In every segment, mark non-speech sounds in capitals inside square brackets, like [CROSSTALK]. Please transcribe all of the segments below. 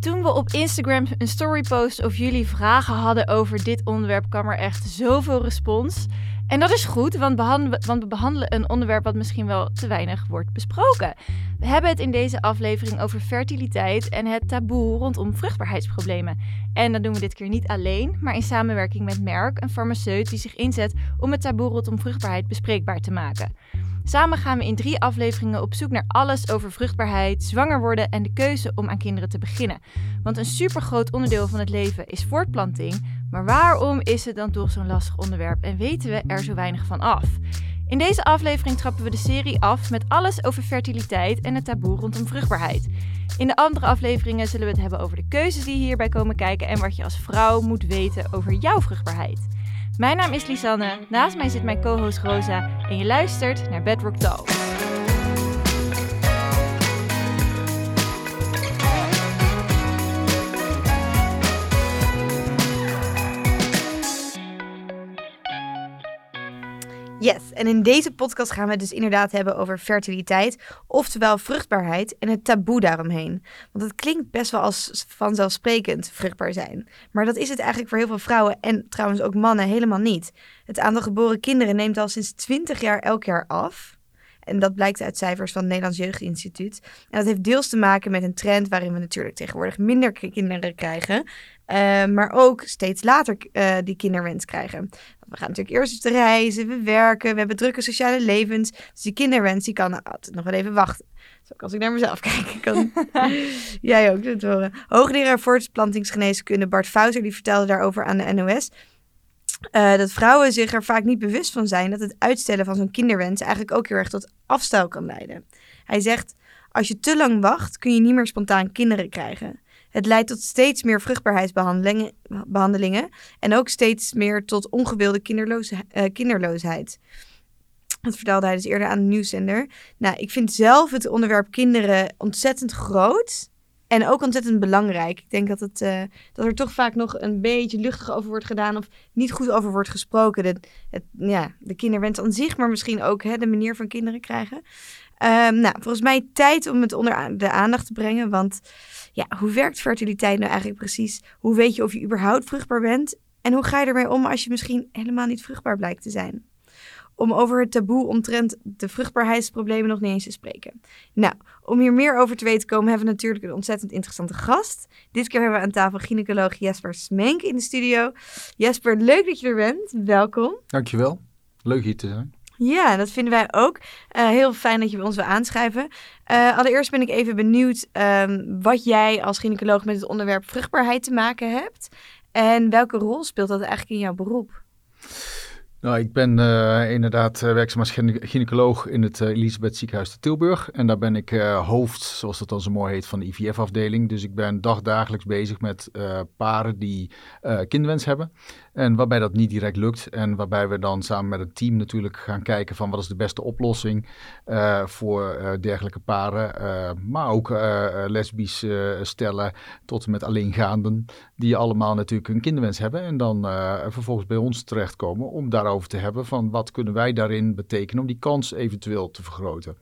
Toen we op Instagram een story post of jullie vragen hadden over dit onderwerp, kwam er echt zoveel respons. En dat is goed, want, want we behandelen een onderwerp wat misschien wel te weinig wordt besproken. We hebben het in deze aflevering over fertiliteit en het taboe rondom vruchtbaarheidsproblemen. En dat doen we dit keer niet alleen, maar in samenwerking met Merck, een farmaceut die zich inzet om het taboe rondom vruchtbaarheid bespreekbaar te maken. Samen gaan we in drie afleveringen op zoek naar alles over vruchtbaarheid, zwanger worden en de keuze om aan kinderen te beginnen. Want een supergroot onderdeel van het leven is voortplanting. Maar waarom is het dan toch zo'n lastig onderwerp en weten we er zo weinig van af? In deze aflevering trappen we de serie af met alles over fertiliteit en het taboe rondom vruchtbaarheid. In de andere afleveringen zullen we het hebben over de keuzes die hierbij komen kijken en wat je als vrouw moet weten over jouw vruchtbaarheid. Mijn naam is Lisanne, naast mij zit mijn co-host Rosa en je luistert naar Bedrock Talk. Yes, en in deze podcast gaan we het dus inderdaad hebben over fertiliteit, oftewel vruchtbaarheid en het taboe daaromheen. Want het klinkt best wel als vanzelfsprekend vruchtbaar zijn. Maar dat is het eigenlijk voor heel veel vrouwen en trouwens ook mannen helemaal niet. Het aantal geboren kinderen neemt al sinds 20 jaar elk jaar af. En dat blijkt uit cijfers van het Nederlands Jeugdinstituut. En dat heeft deels te maken met een trend waarin we natuurlijk tegenwoordig minder kinderen krijgen. Uh, maar ook steeds later uh, die kinderwens krijgen. We gaan natuurlijk eerst te reizen, we werken, we hebben drukke sociale levens. Dus die kinderwens die kan altijd nog wel even wachten. Zo als ik naar mezelf kijk, kan [LAUGHS] jij ook het horen. Hoogleraar voortplantingsgeneeskunde Bart Fouser die vertelde daarover aan de NOS. Uh, dat vrouwen zich er vaak niet bewust van zijn dat het uitstellen van zo'n kinderwens eigenlijk ook heel erg tot afstel kan leiden. Hij zegt: Als je te lang wacht, kun je niet meer spontaan kinderen krijgen. Het leidt tot steeds meer vruchtbaarheidsbehandelingen en ook steeds meer tot ongewilde uh, kinderloosheid. Dat vertelde hij dus eerder aan de nieuwszender. Nou, ik vind zelf het onderwerp kinderen ontzettend groot. En ook ontzettend belangrijk. Ik denk dat, het, uh, dat er toch vaak nog een beetje luchtig over wordt gedaan of niet goed over wordt gesproken. De, het, ja, de kinderwens aan zich, maar misschien ook hè, de manier van kinderen krijgen. Um, nou, volgens mij tijd om het onder de aandacht te brengen. Want ja, hoe werkt fertiliteit nou eigenlijk precies? Hoe weet je of je überhaupt vruchtbaar bent? En hoe ga je ermee om als je misschien helemaal niet vruchtbaar blijkt te zijn? Om over het taboe omtrent de vruchtbaarheidsproblemen nog niet eens te spreken. Nou, om hier meer over te weten komen, hebben we natuurlijk een ontzettend interessante gast. Dit keer hebben we aan tafel gynaecoloog Jesper Smenk in de studio. Jesper, leuk dat je er bent. Welkom. Dankjewel. Leuk hier te zijn. Ja, dat vinden wij ook. Uh, heel fijn dat je bij ons wil aanschrijven. Uh, allereerst ben ik even benieuwd um, wat jij als gynaecoloog met het onderwerp vruchtbaarheid te maken hebt. En welke rol speelt dat eigenlijk in jouw beroep? Nou, ik ben uh, inderdaad werkzaam als gynaecoloog in het Elisabeth Ziekenhuis te Tilburg. En daar ben ik hoofd, zoals dat dan zo mooi heet, van de IVF-afdeling. Dus ik ben dagdagelijks bezig met paren die kinderwens hebben. En waarbij dat niet direct lukt. En waarbij we dan samen met het team natuurlijk gaan kijken van wat is de beste oplossing voor dergelijke paren. maar ook lesbisch stellen tot en met alleengaanden. Die allemaal natuurlijk een kinderwens hebben. En dan vervolgens bij ons terechtkomen om daar over te hebben van wat kunnen wij daarin betekenen om die kans eventueel te vergroten.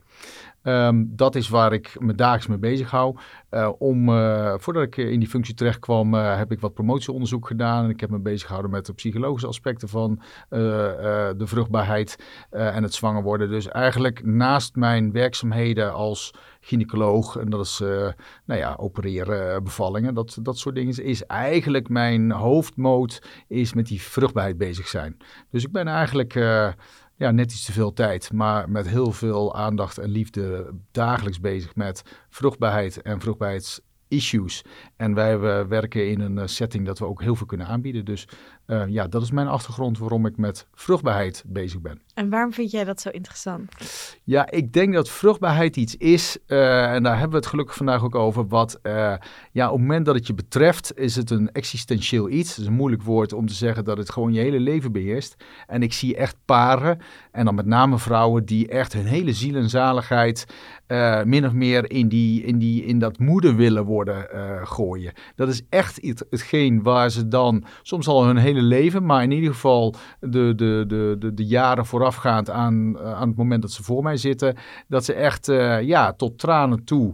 Um, dat is waar ik me dagelijks mee bezig hou. Uh, om, uh, voordat ik in die functie terecht kwam, heb ik wat promotieonderzoek gedaan. En ik heb me bezig gehouden met de psychologische aspecten van de vruchtbaarheid en het zwanger worden. Dus eigenlijk naast mijn werkzaamheden als gynaecoloog, en dat is nou ja, opereren, bevallingen, dat, dat soort dingen, is eigenlijk mijn hoofdmoot is met die vruchtbaarheid bezig zijn. Dus ik ben eigenlijk ja, net iets te veel tijd, maar met heel veel aandacht en liefde dagelijks bezig met vruchtbaarheid en vruchtbaarheidsissues. En wij werken in een eh, setting dat we ook heel veel kunnen aanbieden. Dus uh, ja, dat is mijn achtergrond waarom ik met vruchtbaarheid bezig ben. En waarom vind jij dat zo interessant? Ja, ik denk dat vruchtbaarheid iets is, uh, en daar hebben we het gelukkig vandaag ook over, wat uh, ja, op het moment dat het je betreft, is het een existentieel iets. Het is een moeilijk woord om te zeggen dat het gewoon je hele leven beheerst. En ik zie echt paren, en dan met name vrouwen, die echt hun hele ziel en zaligheid min of meer in, die, in, die, in dat moeder willen worden gooien. Dat is echt het, hetgeen waar ze dan soms al hun hele leven, maar in ieder geval de, de, de, de, de jaren vooraf voorafgaand aan, eh, aan het moment dat ze voor mij zitten, dat ze echt ja, tot tranen toe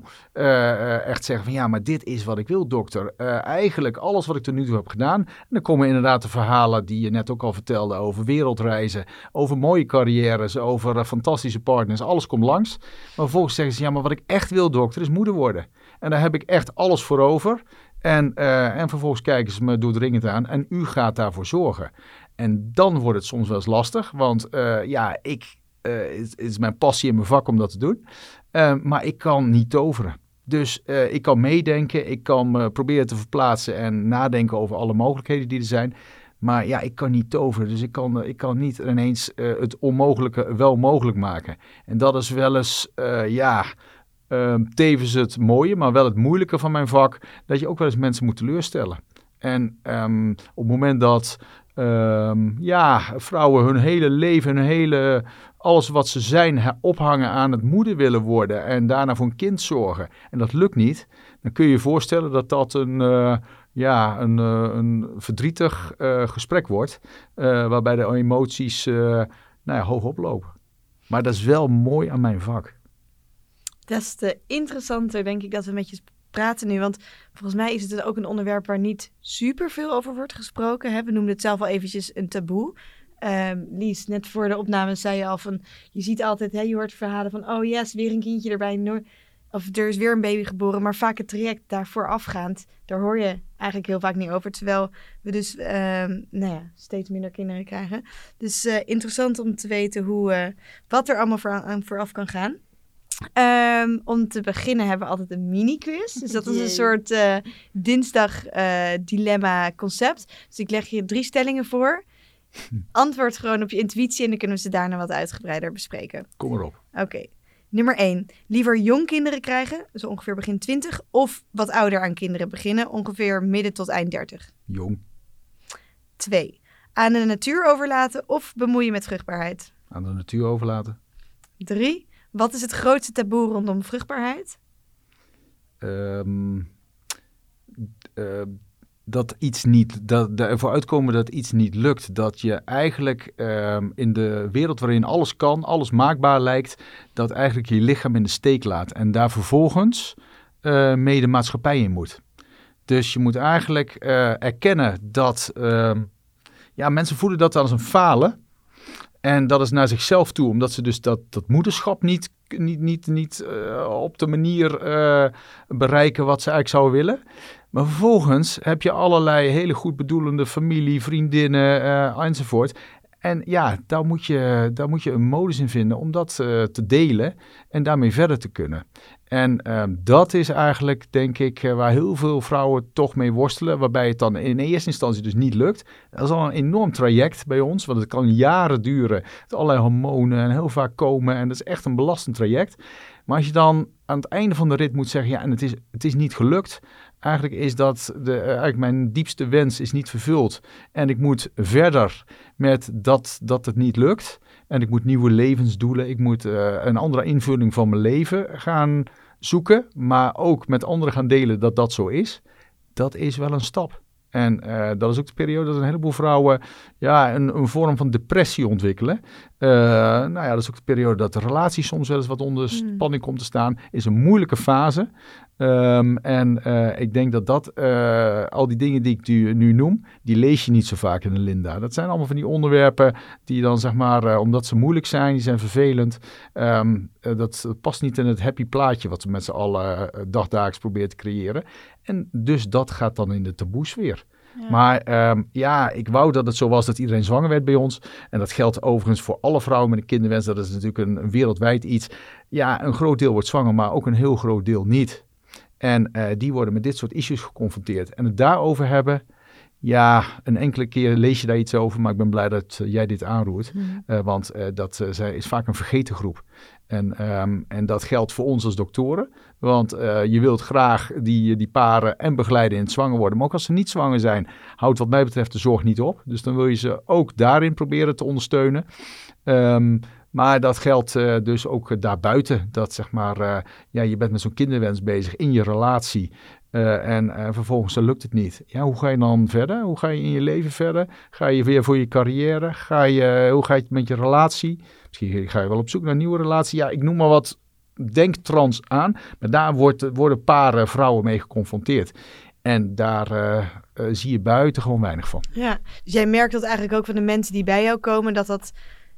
echt zeggen van ja, maar dit is wat ik wil, dokter. eigenlijk alles wat ik tot nu toe heb gedaan. En dan komen inderdaad de verhalen die je net ook al vertelde over wereldreizen, over mooie carrières, over fantastische partners. Alles komt langs. Maar vervolgens zeggen ze ja, maar wat ik echt wil, dokter, is moeder worden. En daar heb ik echt alles voor over. En, uh, en vervolgens kijken ze me doordringend aan en u gaat daarvoor zorgen. En dan wordt het soms wel eens lastig, want uh, ja, ik, uh, het, is mijn passie in mijn vak om dat te doen. maar ik kan niet toveren. Dus ik kan meedenken, ik kan proberen te verplaatsen en nadenken over alle mogelijkheden die er zijn. Maar ja, ik kan niet toveren, dus ik kan, ik kan niet ineens het onmogelijke wel mogelijk maken. En dat is wel eens, ja, Ehm, tevens het mooie, maar wel het moeilijke van mijn vak, dat je ook wel eens mensen moet teleurstellen. En um, op het moment dat ehm, ja, vrouwen hun hele leven, hun hele, alles wat ze zijn, ophangen aan het moeder willen worden en daarna voor een kind zorgen, en dat lukt niet, dan kun je je voorstellen dat dat een, uh, ja, een, uh, een verdrietig uh, gesprek wordt, waarbij de emoties nou ja, hoog oplopen. Maar dat is wel mooi aan mijn vak des te interessanter denk ik dat we met je praten nu. Want volgens mij is het dus ook een onderwerp waar niet super veel over wordt gesproken. We noemden het zelf al eventjes een taboe. Um, Lies, net voor de opname zei je al van... Je ziet altijd, hè, je hoort verhalen van... Oh yes, weer een kindje erbij. Of er is weer een baby geboren. Maar vaak het traject daarvoor afgaand... Daar hoor je eigenlijk heel vaak niet over. Terwijl we dus um, nou ja, steeds minder kinderen krijgen. Dus uh, interessant om te weten hoe, uh, wat er allemaal voor, vooraf kan gaan. Um, om te beginnen hebben we altijd een mini-quiz. Dus dat is een soort uh, dinsdag uh, dilemma concept. Dus ik leg je drie stellingen voor. [LAUGHS] Antwoord gewoon op je intuïtie en dan kunnen we ze daarna wat uitgebreider bespreken. Kom erop. Oké. Nummer 1. Liever jong kinderen krijgen, dus ongeveer begin 20, of wat ouder aan kinderen beginnen, ongeveer midden tot eind 30. Jong. 2. Aan de natuur overlaten of bemoeien met vruchtbaarheid? Aan de natuur overlaten. 3 wat is het grootste taboe rondom vruchtbaarheid? Um, dat iets niet, dat ervoor uitkomen dat iets niet lukt. Dat je eigenlijk um, in de wereld waarin alles kan, alles maakbaar lijkt, dat eigenlijk je lichaam in de steek laat. En daar vervolgens uh, mee de maatschappij in moet. Dus je moet eigenlijk uh, erkennen dat uh, ja, mensen voelen dat als een falen. En dat is naar zichzelf toe, omdat ze dus dat, dat moederschap niet, niet, niet, niet uh, op de manier uh, bereiken wat ze eigenlijk zouden willen. Maar vervolgens heb je allerlei hele goed bedoelende familie, vriendinnen uh, enzovoort. En ja, daar moet, je, daar moet je een modus in vinden om dat te delen en daarmee verder te kunnen. En ehm, dat is eigenlijk, denk ik, eh, waar heel veel vrouwen toch mee worstelen. Waarbij het dan in eerste instantie dus niet lukt. Dat is al een enorm traject bij ons, want het kan jaren duren. Het allerlei hormonen en heel vaak komen. En dat is echt een belastend traject. Maar als je dan aan het einde van de rit moet zeggen, ja, en het is, het is niet gelukt. Eigenlijk is dat de, eh, eigenlijk mijn diepste wens is niet vervuld. En ik moet verder met dat, dat het niet lukt. En ik moet nieuwe levensdoelen. Ik moet uh, een andere invulling van mijn leven gaan zoeken, maar ook met anderen gaan delen dat dat zo is, dat is wel een stap. En uh, dat is ook de periode dat een heleboel vrouwen ja, een, een vorm van depressie ontwikkelen. Uh, nou ja, dat is ook de periode dat de relatie soms wel eens wat onder hmm. spanning komt te staan. Is een moeilijke fase. Um, en uh, ik denk dat dat, al die dingen die ik nu, nu, noem, die lees je niet zo vaak in de Linda. Dat zijn allemaal van die onderwerpen die dan zeg maar, omdat ze moeilijk zijn, die zijn vervelend. Um, dat, dat, past niet in het happy plaatje wat we met z'n allen dagdagelijks proberen te creëren. En dus dat gaat dan in de taboesfeer. Ja. Maar um, ja, ik wou dat het zo was dat iedereen zwanger werd bij ons. En dat geldt overigens voor alle vrouwen met een kinderwens. Dat is natuurlijk een, een wereldwijd iets. Ja, een groot deel wordt zwanger, maar ook een heel groot deel niet. En uh, die worden met dit soort issues geconfronteerd. En het daarover hebben, ja, een enkele keer lees je daar iets over, maar ik ben blij dat uh, jij dit aanroert. Mm. Uh, want dat is vaak een vergeten groep. En, um, en dat geldt voor ons als doktoren. Want uh, je wilt graag die, die paren en begeleiden in het zwanger worden. Maar ook als ze niet zwanger zijn, houdt wat mij betreft de zorg niet op. Dus dan wil je ze ook daarin proberen te ondersteunen. Um, maar dat geldt uh, dus ook daarbuiten. Dat zeg maar, uh, ja, je bent met zo'n kinderwens bezig in je relatie. En vervolgens lukt het niet. Ja, hoe ga je dan verder? Hoe ga je in je leven verder? Ga je weer voor je carrière? Ga je, hoe ga je met je relatie? Misschien ga je wel op zoek naar een nieuwe relatie. Ja, ik noem maar wat denktrans aan. Maar daar wordt, worden paren vrouwen mee geconfronteerd. En daar zie je buiten gewoon weinig van. Ja, dus jij merkt dat eigenlijk ook van de mensen die bij jou komen, dat dat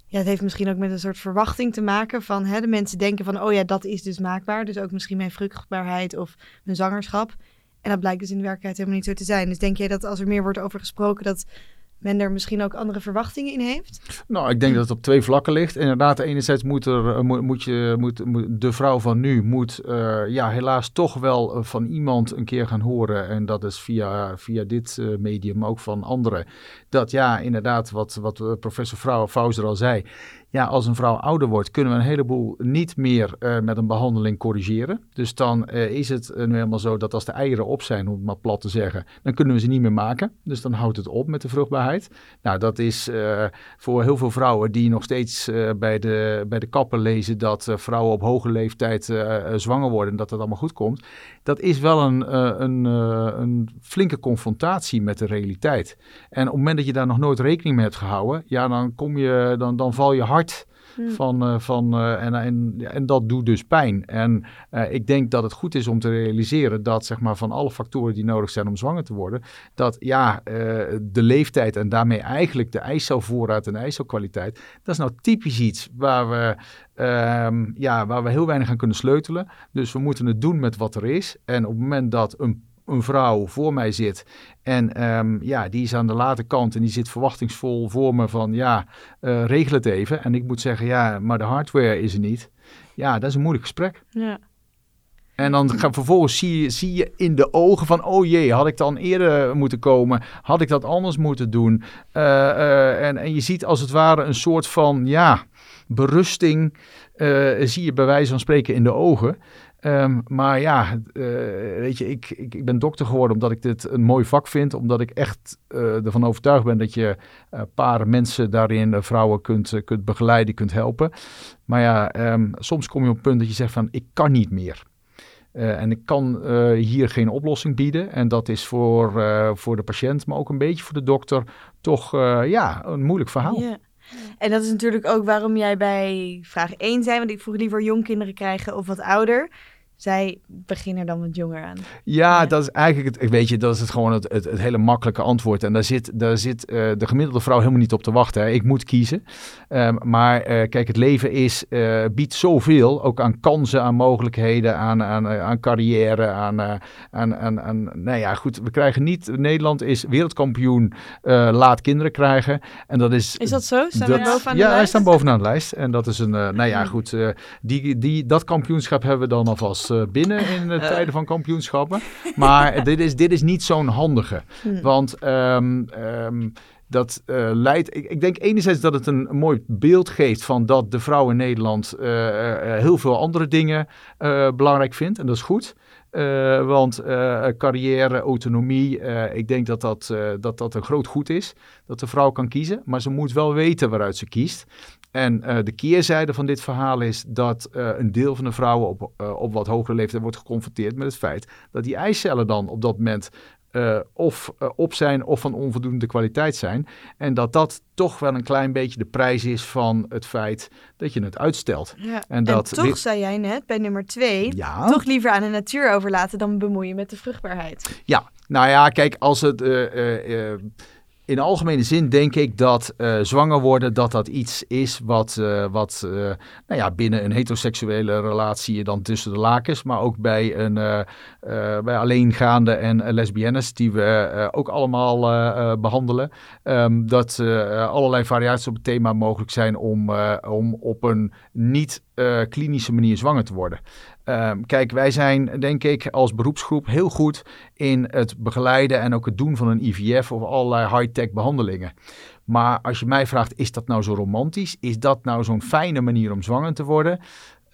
ja, het heeft misschien ook met een soort verwachting te maken van hè, de mensen denken van, oh ja, dat is dus maakbaar. Dus ook misschien mijn vruchtbaarheid of mijn zwangerschap. En dat blijkt dus in de werkelijkheid helemaal niet zo te zijn. Dus denk jij dat als er meer wordt over gesproken, dat men er misschien ook andere verwachtingen in heeft? Nou, ik denk dat het op twee vlakken ligt. Inderdaad, enerzijds moet, er, eh, moet, je, moet, de vrouw van nu moet uh, ja, helaas toch wel eh, van iemand een keer gaan horen. En dat is via, via dit medium, ook van anderen. Dat ja, inderdaad, wat, wat professor Fauser al zei ja, als een vrouw ouder wordt, kunnen we een heleboel niet meer uh, met een behandeling corrigeren. Dus dan uh, is het nu helemaal zo dat als de eieren op zijn, om het maar plat te zeggen, dan kunnen we ze niet meer maken. Dus dan houdt het op met de vruchtbaarheid. Nou, dat is voor heel veel vrouwen die nog steeds bij, de, bij de kappen lezen dat vrouwen op hoge leeftijd zwanger worden en dat dat allemaal goed komt. Dat is wel een, een, een flinke confrontatie met de realiteit. En op het moment dat je daar nog nooit rekening mee hebt gehouden, ja, dan, kom je, dan, dan val je hard Hmm. Van, uh, van, uh, en, en, en dat doet dus pijn. En uh, ik denk dat het goed is om te realiseren dat zeg maar, van alle factoren die nodig zijn om zwanger te worden, dat ja, de leeftijd en daarmee eigenlijk de eicelvoorraad en de eicelkwaliteit, dat is nou typisch iets waar we, um, ja, waar we heel weinig aan kunnen sleutelen. Dus we moeten het doen met wat er is. En op het moment dat een een vrouw voor mij zit. En um, ja, die is aan de late kant en die zit verwachtingsvol voor me van ja, uh, regel het even. En ik moet zeggen, ja, maar de hardware is er niet. Ja, dat is een moeilijk gesprek. Ja. En dan ga, vervolgens zie je, zie je in de ogen van, oh jee, had ik dan eerder moeten komen? Had ik dat anders moeten doen? Uh, uh, en, en je ziet als het ware een soort van, ja, berusting, zie je bij wijze van spreken in de ogen. Um, maar ja, uh, weet je, ik, ik, ik, ben dokter geworden omdat ik dit een mooi vak vind. Omdat ik echt uh, ervan overtuigd ben dat je uh, paar mensen daarin, vrouwen, kunt, kunt begeleiden, kunt helpen. Maar ja, um, soms kom je op het punt dat je zegt van ik kan niet meer. en ik kan hier geen oplossing bieden. En dat is voor, voor de patiënt, maar ook een beetje voor de dokter, toch ja, een moeilijk verhaal. En dat is natuurlijk ook waarom jij bij vraag 1 zei. Want ik vroeg liever jong kinderen krijgen of wat ouder. Zij beginnen dan wat jonger aan. Ja, dat is eigenlijk het, weet je, dat is het gewoon het, het, het hele makkelijke antwoord. En daar zit, daar zit uh, de gemiddelde vrouw helemaal niet op te wachten. Hè. Ik moet kiezen. Um, maar uh, kijk, het leven is, uh, biedt zoveel, ook aan kansen, aan mogelijkheden, aan, aan, aan carrière, aan, aan, aan, aan, nou ja, goed, we krijgen niet, Nederland is wereldkampioen laat kinderen krijgen. En dat is... Is dat zo? Staan dat, we bovenaan de ja, lijst? wij staan bovenaan de lijst. En dat is een, nou ja, goed, die, die, dat kampioenschap hebben we dan alvast uh, binnen in de [LAUGHS] tijden van kampioenschappen. Maar [LAUGHS] dit is, dit is niet zo'n handige. Hmm. Want um, um, dat uh, leidt. Ik, ik, denk enerzijds dat het een, een, mooi beeld geeft van dat de vrouw in Nederland uh, heel veel andere dingen belangrijk vindt. En dat is goed. Want carrière, autonomie, ik denk dat dat, dat dat een groot goed is. Dat de vrouw kan kiezen, maar ze moet wel weten waaruit ze kiest. En uh, de keerzijde van dit verhaal is dat uh, een deel van de vrouwen op, uh, op wat hogere leeftijd wordt geconfronteerd met het feit dat die eicellen dan op dat moment of op zijn of van onvoldoende kwaliteit zijn. En dat dat toch wel een klein beetje de prijs is van het feit dat je het uitstelt. Ja. En, dat en toch zei jij net bij nummer twee, ja. toch liever aan de natuur overlaten dan bemoeien met de vruchtbaarheid. Ja, nou ja, kijk, als het in algemene zin denk ik dat uh, zwanger worden, dat dat iets is wat, uh, wat uh, nou ja, binnen een heteroseksuele relatie dan tussen de lakens, maar ook bij, een, bij alleengaande en lesbiennes, die we ook allemaal behandelen, um, dat allerlei variaties op het thema mogelijk zijn om, om op een niet klinische manier zwanger te worden. Um, kijk, wij zijn denk ik als beroepsgroep heel goed in het begeleiden en ook het doen van een IVF of allerlei high-tech behandelingen. Maar als je mij vraagt, is dat nou zo romantisch? Is dat nou zo'n fijne manier om zwanger te worden?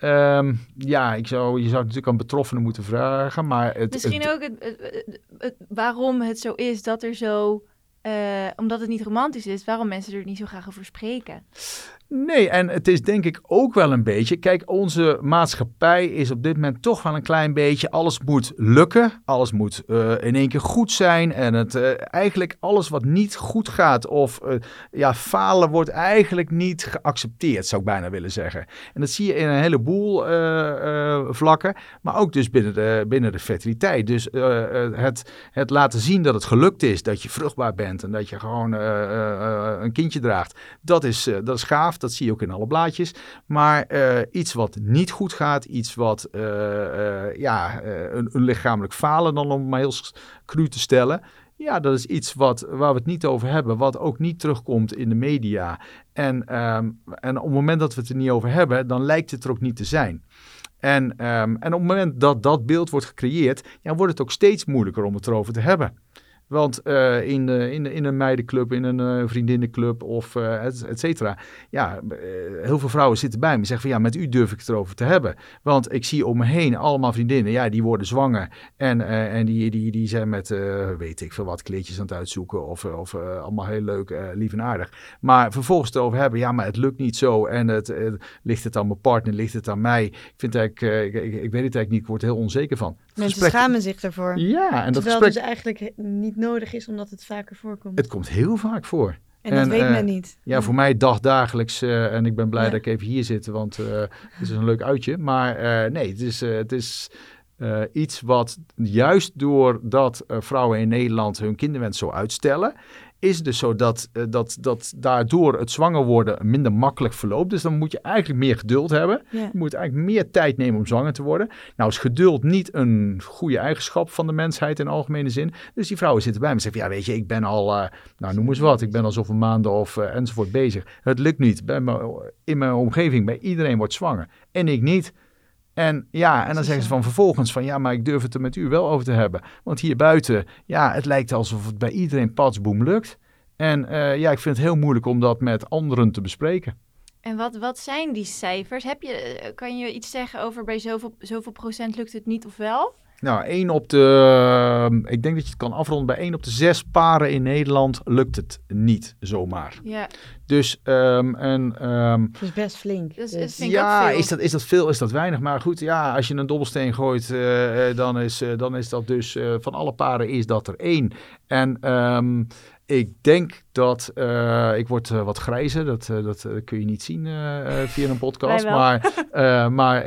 Um, ja, ik zou, je zou natuurlijk aan betroffenen moeten vragen, maar... Het, Misschien ook het, het, waarom het zo is dat er zo... Uh, omdat het niet romantisch is, waarom mensen er niet zo graag over spreken. Nee, en het is denk ik ook wel een beetje. Kijk, onze maatschappij is op dit moment toch wel een klein beetje. Alles moet lukken. Alles moet uh, in één keer goed zijn. En het, uh, eigenlijk alles wat niet goed gaat of uh, ja, falen wordt eigenlijk niet geaccepteerd, zou ik bijna willen zeggen. En dat zie je in een heleboel vlakken. Maar ook dus binnen de, binnen de fertiliteit. Dus het, het laten zien dat het gelukt is. Dat je vruchtbaar bent en dat je gewoon een kindje draagt. Dat is, dat is gaaf dat zie je ook in alle blaadjes. Maar uh, iets wat niet goed gaat, iets wat uh, uh, ja, een, een, lichamelijk falen, dan om maar heel cru te stellen. Ja, dat is iets wat, waar we het niet over hebben, wat ook niet terugkomt in de media. En, um, en op het moment dat we het er niet over hebben, dan lijkt het er ook niet te zijn. En, um, en op het moment dat dat beeld wordt gecreëerd, ja, wordt het ook steeds moeilijker om het erover te hebben. Want uh, in, in, in een meidenclub, in een uh, vriendinnenclub of uh, et, et, cetera. Ja, heel veel vrouwen zitten bij me en zeggen van ja, met u durf ik het erover te hebben. Want ik zie om me heen allemaal vriendinnen, ja, die worden zwanger. En, en die, die, die zijn met, weet ik veel wat, kleedjes aan het uitzoeken. Of, of allemaal heel leuk, lief en aardig. Maar vervolgens het erover hebben, ja, maar het lukt niet zo. En het, ligt het aan mijn partner, ligt het aan mij. Ik vind eigenlijk, ik, ik, ik, weet het eigenlijk niet, ik word er heel onzeker van. Mensen gesprek... schamen zich ervoor. Ja, en dat Terwijl gesprek... dus eigenlijk niet nodig is omdat het vaker voorkomt. Het komt heel vaak voor. En, dat weet uh, men niet. Ja, voor mij dagdagelijks. Uh, en ik ben blij ja. dat ik even hier zit, want uh, het is een leuk uitje. Maar nee, het is, het is iets wat juist doordat vrouwen in Nederland hun kinderwens zo uitstellen is dus zo dat, uh, dat, dat daardoor het zwanger worden minder makkelijk verloopt. Dus dan moet je eigenlijk meer geduld hebben. Je moet eigenlijk meer tijd nemen om zwanger te worden. Nou is geduld niet een goede eigenschap van de mensheid in algemene zin. Dus die vrouwen zitten bij me en zeggen, ja weet je, ik ben al, uh, nou noem eens wat, ik ben al zoveel maanden of uh, enzovoort bezig. Het lukt niet. Bij me, in mijn omgeving, bij iedereen wordt zwanger. En ik niet. En ja, en dan zeggen ze van vervolgens van ja, maar ik durf het er met u wel over te hebben. Want hier buiten, ja, het lijkt alsof het bij iedereen patsboom lukt. En uh, ja, ik vind het heel moeilijk om dat met anderen te bespreken. En wat, wat zijn die cijfers? Heb je, kan je iets zeggen over bij zoveel, zoveel procent lukt het niet of wel? Nou, één op de. Ik denk dat je het kan afronden. Bij één op de zes paren in Nederland lukt het niet zomaar. Ja. Dus um, en. Um, dat is best flink. Dus, dus. ja, is dat, is dat veel? Is dat weinig? Maar goed, ja, als je een dobbelsteen gooit, uh, dan, is, uh, dan is dat dus. Uh, van alle paren is dat er één. En. Um, ik denk dat uh, ik word uh, wat grijzer. Dat, uh, dat kun je niet zien via een podcast. maar [LAUGHS] maar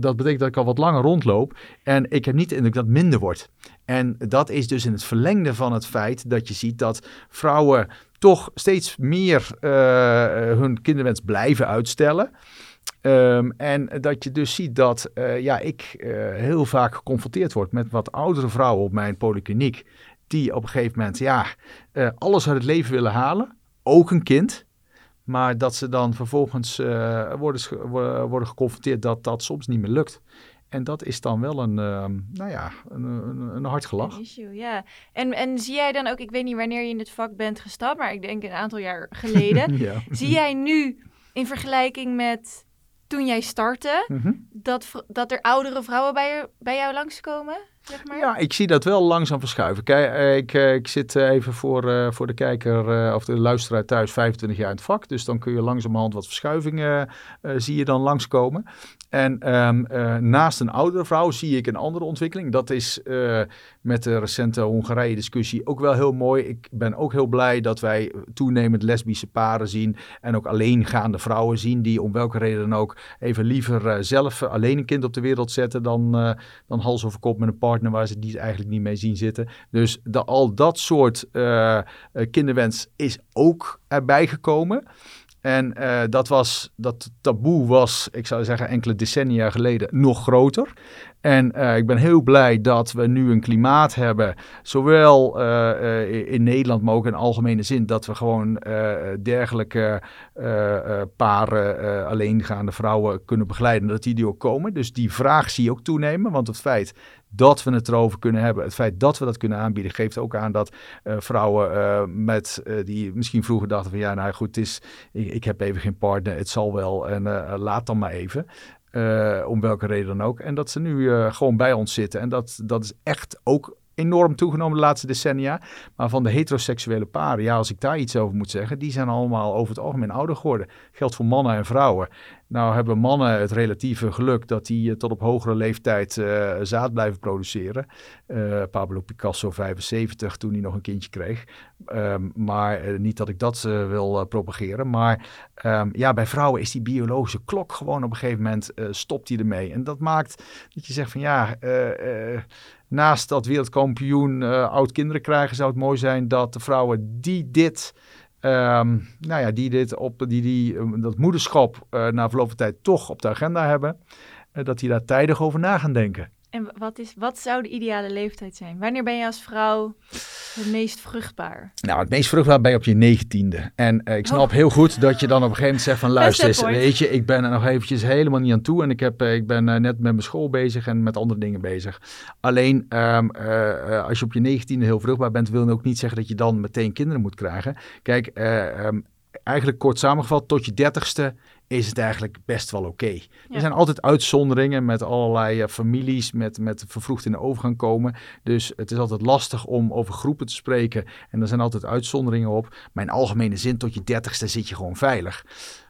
dat betekent dat ik al wat langer rondloop. En ik heb niet de indruk dat het minder wordt. En dat is dus in het verlengde van het feit dat je ziet dat vrouwen toch steeds meer hun kinderwens blijven uitstellen. Um, en dat je dus ziet dat uh, ja, ik uh, heel vaak geconfronteerd word met wat oudere vrouwen op mijn polykliniek. Die op een gegeven moment ja, uh, alles uit het leven willen halen. Ook een kind. Maar dat ze dan vervolgens worden, worden geconfronteerd dat dat soms niet meer lukt. En dat is dan wel een, uh, nou ja, een, een, een hard gelach. Een issue, ja. En, en zie jij dan ook, ik weet niet wanneer je in het vak bent gestapt, maar ik denk een aantal jaar geleden. [LAUGHS] ja. Zie jij nu in vergelijking met toen jij startte, Mhm. dat, dat er oudere vrouwen bij, bij jou langskomen? Zeg maar? Ja, ik zie dat wel langzaam verschuiven. Kijk, ik, ik zit even voor, voor de kijker of de luisteraar thuis 25 jaar in het vak. Dus dan kun je langzamerhand wat verschuivingen uh, zie je dan langskomen. En uh, naast een oudere vrouw zie ik een andere ontwikkeling. Dat is met de recente Hongarije-discussie ook wel heel mooi. Ik ben ook heel blij dat wij toenemend lesbische paren zien. En ook alleengaande vrouwen zien. Die om welke reden dan ook even liever zelf alleen een kind op de wereld zetten. Dan, dan hals over kop met een waar ze die eigenlijk niet mee zien zitten. Dus de, al dat soort kinderwens is ook erbij gekomen. En uh, dat, was, dat taboe was, ik zou zeggen, enkele decennia geleden nog groter. En uh, ik ben heel blij dat we nu een klimaat hebben, zowel uh, in Nederland, maar ook in algemene zin, dat we gewoon dergelijke paren, alleengaande vrouwen kunnen begeleiden, dat die die ook komen. Dus die vraag zie je ook toenemen, want het feit dat we het erover kunnen hebben, het feit dat we dat kunnen aanbieden, geeft ook aan dat vrouwen met, die misschien vroeger dachten van ja, nou goed, het is, ik, ik heb even geen partner, het zal wel en laat dan maar even. Om welke reden dan ook. En dat ze nu gewoon bij ons zitten. En dat, dat is echt ook enorm toegenomen de laatste decennia. Maar van de heteroseksuele paren, ja, als ik daar iets over moet zeggen, die zijn allemaal over het algemeen ouder geworden. Geldt voor mannen en vrouwen. Nou hebben mannen het relatieve geluk dat die tot op hogere leeftijd uh, zaad blijven produceren. Uh, Pablo Picasso 75 toen hij nog een kindje kreeg. Um, maar niet dat ik dat wil propageren. Maar um, ja, bij vrouwen is die biologische klok gewoon op een gegeven moment stopt hij ermee. En dat maakt dat je zegt van ja naast dat wereldkampioen oud kinderen krijgen, zou het mooi zijn dat de vrouwen die dit, um, nou ja, die dit op die, die, dat moederschap uh, na verloop van tijd toch op de agenda hebben, uh, dat die daar tijdig over na gaan denken. En wat, is, wat zou de ideale leeftijd zijn? Wanneer ben je als vrouw het meest vruchtbaar? Nou, het meest vruchtbaar ben je op je negentiende. En uh, ik snap oh. heel goed dat je dan op een gegeven moment zegt van... luister weet je, ik ben er nog eventjes helemaal niet aan toe. En ik, heb, uh, ik ben uh, net met mijn school bezig en met andere dingen bezig. Alleen, um, als je op je negentiende heel vruchtbaar bent... wil dat ook niet zeggen dat je dan meteen kinderen moet krijgen. Kijk, um, eigenlijk kort samengevat, tot je dertigste is het eigenlijk best wel oké. Okay. Er zijn altijd uitzonderingen met allerlei uh, families met, met vervroegd in de overgang komen. Dus het is altijd lastig om over groepen te spreken. En er zijn altijd uitzonderingen op. Maar in algemene zin, tot je dertigste zit je gewoon veilig.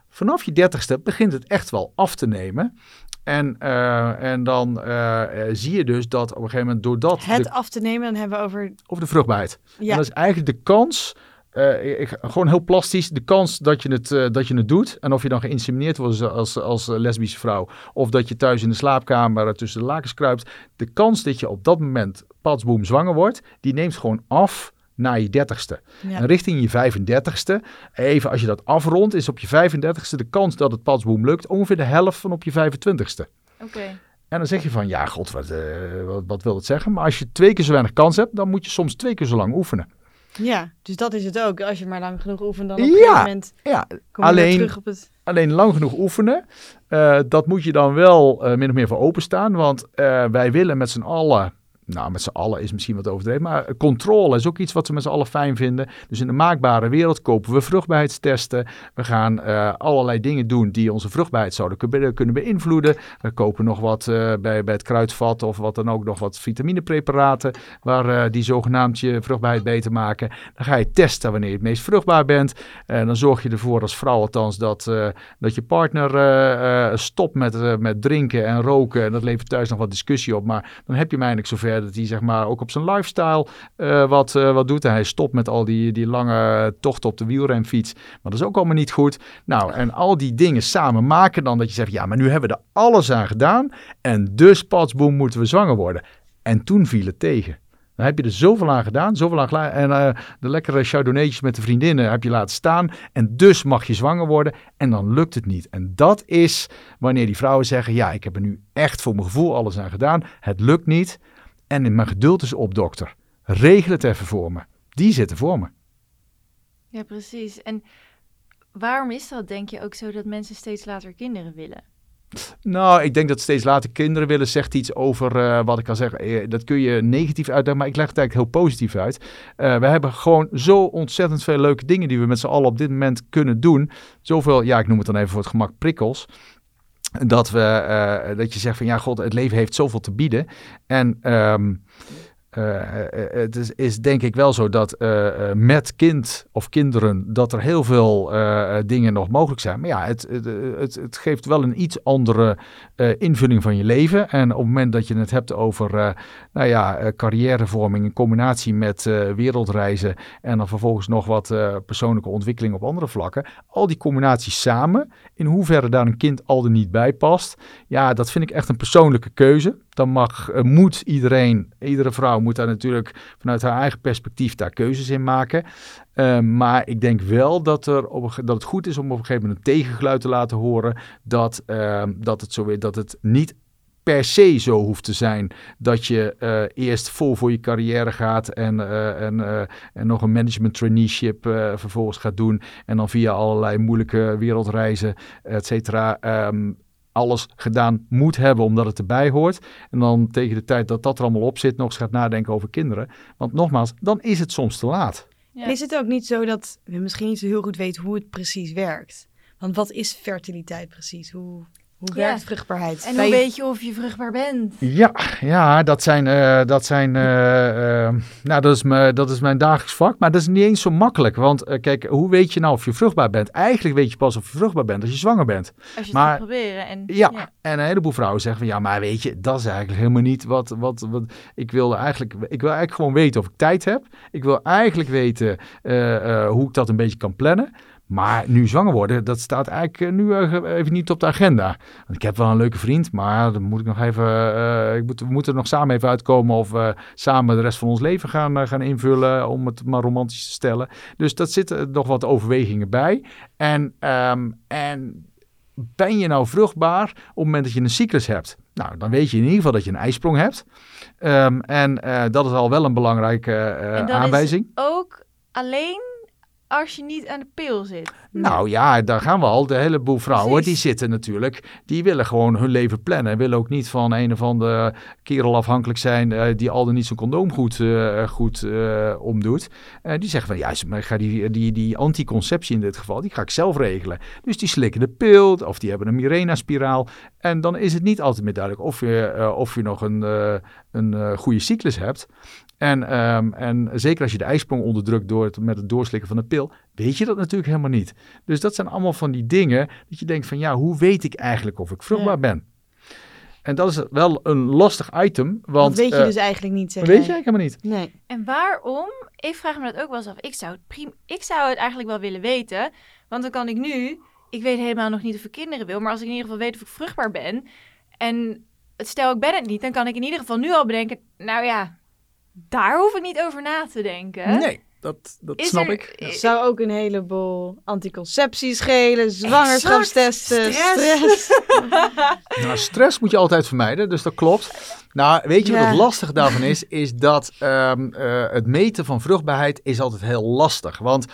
Vanaf je dertigste begint het echt wel af te nemen. En, uh, en dan uh, zie je dus dat op een gegeven moment doordat... Het de, af te nemen, dan hebben we over... Over de vruchtbaarheid. Ja. En dat is eigenlijk de kans uh, ik, gewoon heel plastisch, de kans dat je, het, uh, dat je het doet. En of je dan geïnsemineerd wordt als, als lesbische vrouw. Of dat je thuis in de slaapkamer tussen de lakens kruipt. De kans dat je op dat moment patsboom zwanger wordt, die neemt gewoon af naar je dertigste. Ja. En richting je 35ste, even als je dat afrondt, is op je 35ste de kans dat het patsboom lukt ongeveer de helft van op je 25ste. Oké. En dan zeg je van, ja god, wat, uh, wat, wat wil dat zeggen? Maar als je twee keer zo weinig kans hebt, dan moet je soms twee keer zo lang oefenen. Ja, dus dat is het ook. Als je maar lang genoeg oefent, dan op een ja, moment ja. kom je alleen, terug op het... Alleen lang genoeg oefenen, uh, dat moet je dan wel uh, min of meer voor openstaan. Want uh, wij willen met z'n allen nou, met z'n allen is misschien wat overdreven, maar controle is ook iets wat we met z'n allen fijn vinden. Dus in de maakbare wereld kopen we vruchtbaarheidstesten. We gaan uh, allerlei dingen doen die onze vruchtbaarheid zouden kunnen beïnvloeden. We kopen nog wat uh, bij, bij het kruidvat of wat dan ook nog wat vitaminepreparaten waar uh, die zogenaamd je vruchtbaarheid beter maken. Dan ga je testen wanneer je het meest vruchtbaar bent. En dan zorg je ervoor als vrouw althans dat, dat je partner stopt met, met drinken en roken. En dat levert thuis nog wat discussie op, maar dan heb je mij eigenlijk zover dat hij zeg maar ook op zijn lifestyle uh, wat, uh, wat doet. En hij stopt met al die, die lange tochten op de wielrenfiets. Maar dat is ook allemaal niet goed. Nou, en al die dingen samen maken dan dat je zegt, ja, maar nu hebben we er alles aan gedaan. En dus, patsboom, moeten we zwanger worden. En toen viel het tegen. Dan heb je er zoveel aan gedaan, zoveel aan gedaan. En uh, de lekkere chardonnaytjes met de vriendinnen heb je laten staan. En dus mag je zwanger worden. En dan lukt het niet. En dat is wanneer die vrouwen zeggen: Ja, ik heb er nu echt voor mijn gevoel alles aan gedaan. Het lukt niet. En mijn geduld is op, dokter. Regel het even voor me. Die zitten voor me. Ja, precies. En waarom is dat, denk je, ook zo dat mensen steeds later kinderen willen? Nou, ik denk dat steeds later kinderen willen zegt iets over uh, wat ik al zeg. Uh, dat kun je negatief uitleggen, maar ik leg het eigenlijk heel positief uit. Uh, we hebben gewoon zo ontzettend veel leuke dingen die we met z'n allen op dit moment kunnen doen. Zoveel, ja, ik noem het dan even voor het gemak prikkels dat, we, uh, dat je zegt van ja, god, het leven heeft zoveel te bieden. En um, uh, het is, denk ik wel zo dat met kind of kinderen dat er heel veel dingen nog mogelijk zijn. Maar ja, het, het, het, geeft wel een iets andere invulling van je leven. En op het moment dat je het hebt over nou ja, carrièrevorming in combinatie met wereldreizen en dan vervolgens nog wat persoonlijke ontwikkeling op andere vlakken. Al die combinaties samen, in hoeverre daar een kind al er niet bij past. Ja, dat vind ik echt een persoonlijke keuze dan mag, uh, moet iedereen, iedere vrouw moet daar natuurlijk vanuit haar eigen perspectief daar keuzes in maken. Uh, maar ik denk wel dat, er op, dat het goed is om op een gegeven moment een tegengeluid te laten horen dat, uh, dat, het, zo dat het niet per se zo hoeft te zijn dat je uh, eerst vol voor je carrière gaat en, uh, en, en nog een management traineeship vervolgens gaat doen en dan via allerlei moeilijke wereldreizen, et cetera, um, alles gedaan moet hebben omdat het erbij hoort. En dan tegen de tijd dat dat er allemaal op zit, nog eens gaat nadenken over kinderen. Want nogmaals, dan is het soms te laat. Ja. Is het ook niet zo dat we misschien niet zo heel goed weten hoe het precies werkt? Want wat is fertiliteit precies? Hoe... Hoe Ja. werkt vruchtbaarheid? En hoe weet je of je vruchtbaar bent? Ja, ja dat zijn, eh, dat zijn eh, eh, nou, dat is, mijn, dat is mijn dagelijks vak, maar dat is niet eens zo makkelijk. Want kijk, hoe weet je nou of je vruchtbaar bent? Eigenlijk weet je pas of je vruchtbaar bent als je zwanger bent. Als je het Maar- gaat proberen. En, Ja, en een heleboel vrouwen zeggen van ja, maar weet je, dat is eigenlijk helemaal niet wat, wat, wat ik wil eigenlijk, ik wil eigenlijk gewoon weten of ik tijd heb. Ik wil eigenlijk weten eh, eh, hoe ik dat een beetje kan plannen. Maar nu zwanger worden, dat staat eigenlijk eh, nu eh, even niet op de agenda. Want ik heb wel een leuke vriend, maar dan moet ik nog even, eh, ik moet, we moeten er nog samen even uitkomen of we samen de rest van ons leven gaan, gaan invullen, om het maar romantisch te stellen. Dus dat zitten nog wat overwegingen bij. En, ehm, en ben je nou vruchtbaar op het moment dat je een cyclus hebt? Nou, dan weet je in ieder geval dat je een ijsprong hebt. Ehm, en dat is al wel een belangrijke En dat is- aanwijzing. Ook alleen als je niet aan de pil zit. Nou ja, daar gaan we al. De heleboel vrouwen Precies. die zitten natuurlijk, die willen gewoon hun leven plannen. Willen ook niet van een of andere kerel afhankelijk zijn eh, die al dan niet zijn condoom goed, eh, goed eh, omdoet. Die zeggen van ja, maar ik ga die, die, die anticonceptie in dit geval, die ga ik zelf regelen. Dus die slikken de pil of die hebben een Mirena-spiraal. En dan is het niet altijd meer duidelijk of je, of je nog een, een goede cyclus hebt. En, ehm, en zeker als je de ijsprong onderdrukt door het, met het doorslikken van de pil, weet je dat natuurlijk helemaal niet. Dus dat zijn allemaal van die dingen dat je denkt van ja, hoe weet ik eigenlijk of ik vruchtbaar Ja. ben? En dat is wel een lastig item, want dat weet je eh, dus eigenlijk niet, zeg dat weet je jij. eigenlijk helemaal niet. Nee. En waarom? Ik vraag me dat ook wel eens af. Ik zou, het prim ik zou het eigenlijk wel willen weten. Want dan kan ik nu... Ik weet helemaal nog niet of ik kinderen wil. Maar als ik in ieder geval weet of ik vruchtbaar ben... En stel ik ben het niet... Dan kan ik in ieder geval nu al bedenken... Nou ja, daar hoef ik niet over na te denken. Nee, dat, dat Is snap er- ik. Dat zou ook een heleboel anticonceptie schelen, zwangerschapstesten, Stress. stress. [LAUGHS] Nou, stress moet je altijd vermijden, dus dat klopt. Nou, weet je wat Ja. het lastige daarvan is? Is dat ehm, eh, het meten van vruchtbaarheid is altijd heel lastig. Want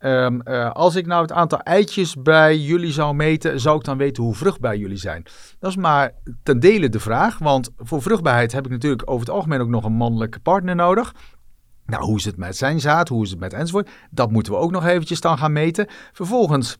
ehm, eh, als ik nou het aantal eitjes bij jullie zou meten, zou ik dan weten hoe vruchtbaar jullie zijn? Dat is maar ten dele de vraag, want voor vruchtbaarheid heb ik natuurlijk over het algemeen ook nog een mannelijke partner nodig. Nou, hoe is het met zijn zaad? Hoe is het met enzovoort? Dat moeten we ook nog eventjes dan gaan meten. Vervolgens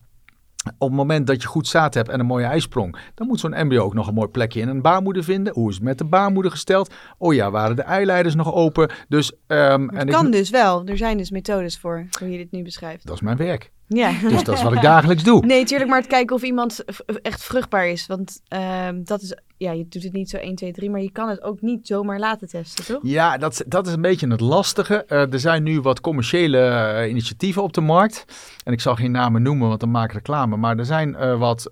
op het moment dat je goed zaad hebt en een mooie ijsprong, dan moet zo'n embryo ook nog een mooi plekje in een baarmoeder vinden. Hoe is het met de baarmoeder gesteld? Oh ja, waren de eileiders nog open? Dus, ehm, en Het ik- kan dus wel. Er zijn dus methodes voor, hoe je dit nu beschrijft. dat is mijn werk. Ja. Dus dat is wat ik dagelijks doe. Nee, tuurlijk, maar het kijken of iemand echt vruchtbaar is. Want ehm, dat is, ja, je doet het niet zo 1, 2, 3, maar je kan het ook niet zomaar laten testen, toch? Ja, dat, is- dat is een beetje het lastige. Eh, er zijn nu wat commerciële eh, initiatieven op de markt. En ik zal geen namen noemen, want dan maak ik reclame. Maar er zijn eh, wat,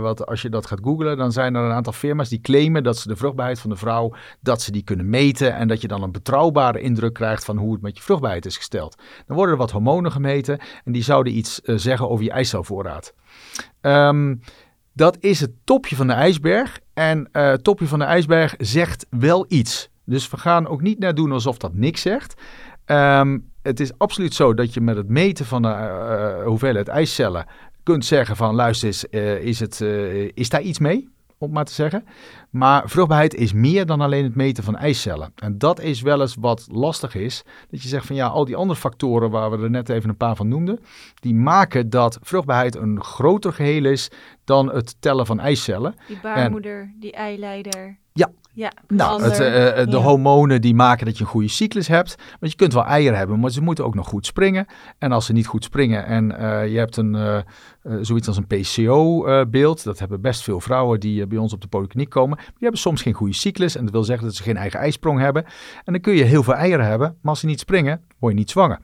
wat, als je dat gaat googlen, dan zijn er een aantal firma's die claimen dat ze de vruchtbaarheid van de vrouw, dat ze die kunnen meten. En dat je dan een betrouwbare indruk krijgt van hoe het met je vruchtbaarheid is gesteld. Dan worden er wat hormonen gemeten en die zouden iets eh, zeggen over je eicelvoorraad. Ehm, dat is het topje van de ijsberg. En eh, het topje van de ijsberg zegt wel iets. Dus we gaan ook niet naar doen alsof dat niks zegt. Ehm, het is absoluut zo dat je met het meten van de eh, hoeveelheid ijscellen kunt zeggen van luister eens, is, het, is daar iets mee? Om maar te zeggen. Maar vruchtbaarheid is meer dan alleen het meten van ijscellen. En dat is wel eens wat lastig is. Dat je zegt van ja, al die andere factoren waar we er net even een paar van noemden. Die maken dat vruchtbaarheid een groter geheel is dan het tellen van ijscellen. Die baarmoeder, die eileider. Ja. Ja, Nou, het, eh, eh, de ja. hormonen die maken dat je een goede cyclus hebt. Want je kunt wel eieren hebben, maar ze moeten ook nog goed springen. En als ze niet goed springen en eh, je hebt een, zoiets als een PCO-beeld. dat hebben best veel vrouwen die bij ons op de polykliniek komen. Die hebben soms geen goede cyclus. En dat wil zeggen dat ze geen eigen ijsprong hebben. En dan kun je heel veel eieren hebben, maar als ze niet springen, word je niet zwanger.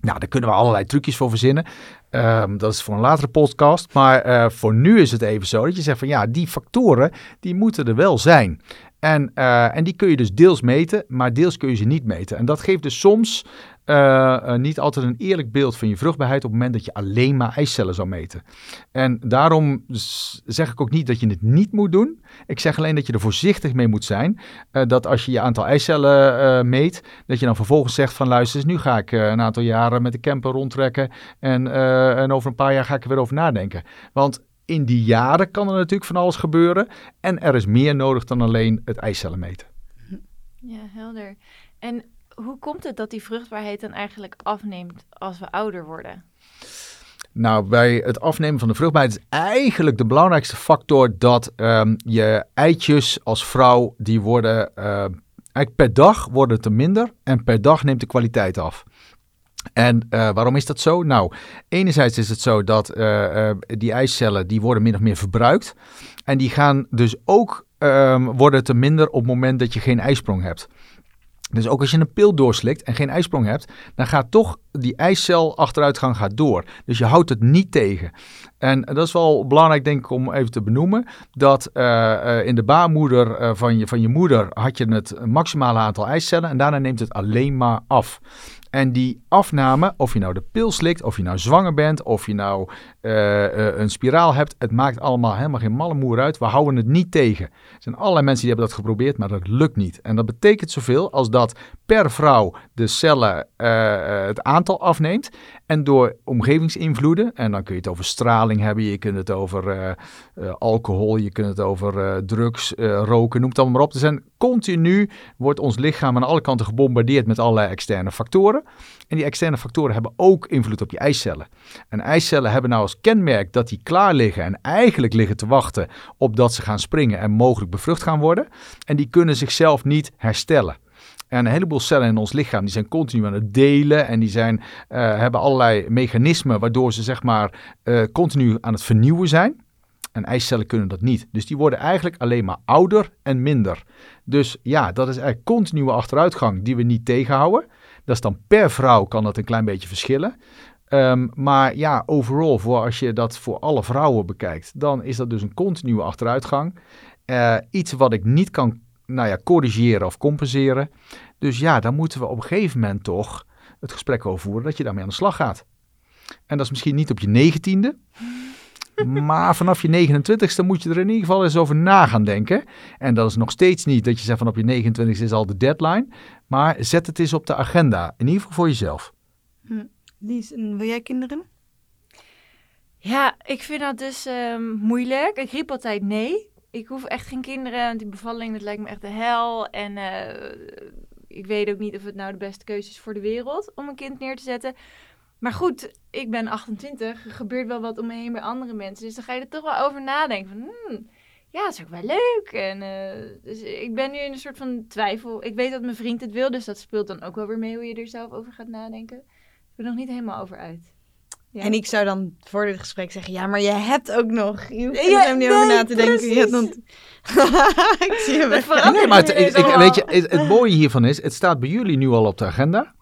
Nou, daar kunnen we allerlei trucjes voor verzinnen. Ehm, dat is voor een latere podcast. Maar voor nu is het even zo dat je zegt van ja, die factoren die moeten er wel zijn. En, eh, en die kun je dus deels meten, maar deels kun je ze niet meten. En dat geeft dus soms eh, eh, niet altijd een eerlijk beeld van je vruchtbaarheid op het moment dat je alleen maar eicellen zou meten. En daarom zeg ik ook niet dat je het niet moet doen. Ik zeg alleen dat je er voorzichtig mee moet zijn. Dat als je je aantal eicellen meet, dat je dan vervolgens zegt van luister eens, nu ga ik een aantal jaren met de camper rondtrekken en, en over een paar jaar ga ik er weer over nadenken. Want in die jaren kan er natuurlijk van alles gebeuren en er is meer nodig dan alleen het eicellen meten. [LAUGHS] Ja, helder. En hoe komt het dat die vruchtbaarheid dan eigenlijk afneemt als we ouder worden? Nou, bij het afnemen van de vruchtbaarheid is eigenlijk de belangrijkste factor dat ehm, je eitjes als vrouw, die worden, uh, eigenlijk per dag worden het er minder en per dag neemt de kwaliteit af. En uh, waarom is dat zo? Nou, enerzijds is het zo dat uh, die eicellen die worden min of meer verbruikt. En die gaan dus ook um, worden te minder op het moment dat je geen ijsprong hebt. Dus ook als je een pil doorslikt en geen ijsprong hebt, dan gaat toch die eicel achteruitgang gaat door. Dus je houdt het niet tegen. En dat is wel belangrijk, denk ik, om even te benoemen. Dat in de baarmoeder van, je, van je moeder had je het maximale aantal eicellen en daarna neemt het alleen maar af. En die afname, of je nou de pil slikt, of je nou zwanger bent, of je nou uh, uh, een spiraal hebt, het maakt allemaal helemaal geen malle moer uit. We houden het niet tegen. Er zijn allerlei mensen die hebben dat geprobeerd, maar dat lukt niet. En dat betekent zoveel als dat per vrouw de cellen uh, het aantal afneemt. En door omgevingsinvloeden, en dan kun je het over straling hebben, je kunt het over alcohol, je kunt het over drugs, roken, noem het allemaal maar op. Er zijn continu, wordt ons lichaam aan alle kanten gebombardeerd met allerlei externe factoren. En die externe factoren hebben ook invloed op je eicellen. En eicellen hebben nou als kenmerk dat die klaar liggen en eigenlijk liggen te wachten op dat ze gaan springen en mogelijk bevrucht gaan worden. En die kunnen zichzelf niet herstellen. En een heleboel cellen in ons lichaam die zijn continu aan het delen en die zijn, uh, hebben allerlei mechanismen waardoor ze zeg maar uh, continu aan het vernieuwen zijn. En eicellen kunnen dat niet. Dus die worden eigenlijk alleen maar ouder en minder. Dus ja, dat is eigenlijk continue achteruitgang die we niet tegenhouden. Dat is dan per vrouw kan dat een klein beetje verschillen. Um, maar ja, overal, voor als je dat voor alle vrouwen bekijkt, dan is dat dus een continue achteruitgang. Uh, iets wat ik niet kan nou ja, corrigeren of compenseren. Dus ja, dan moeten we op een gegeven moment toch het gesprek over voeren dat je daarmee aan de slag gaat. En dat is misschien niet op je negentiende. Maar vanaf je 29ste moet je er in ieder geval eens over na gaan denken. En dat is nog steeds niet dat je zegt van op je 29ste is al de deadline. Maar zet het eens op de agenda. In ieder geval voor jezelf. Hm. Lies, wil jij kinderen? Ja, ik vind dat dus um, moeilijk. Ik riep altijd nee. Ik hoef echt geen kinderen. Want die bevalling, dat lijkt me echt de hel. En uh, ik weet ook niet of het nou de beste keuze is voor de wereld om een kind neer te zetten. Maar goed, ik ben 28. Er gebeurt wel wat om me heen bij andere mensen. Dus dan ga je er toch wel over nadenken. Van, hmm, ja, dat is ook wel leuk. En, uh, dus ik ben nu in een soort van twijfel. Ik weet dat mijn vriend het wil, dus dat speelt dan ook wel weer mee hoe je er zelf over gaat nadenken. Ik ben er nog niet helemaal over uit. Ja. En ik zou dan voor dit gesprek zeggen, ja, maar je hebt ook nog. Je hoeft er ja, niet over na te denken. Je hebt nog... [LAUGHS] ik zie hem Nee, maar het, ik, ik, weet je, het, het mooie hiervan is, het staat bij jullie nu al op de agenda.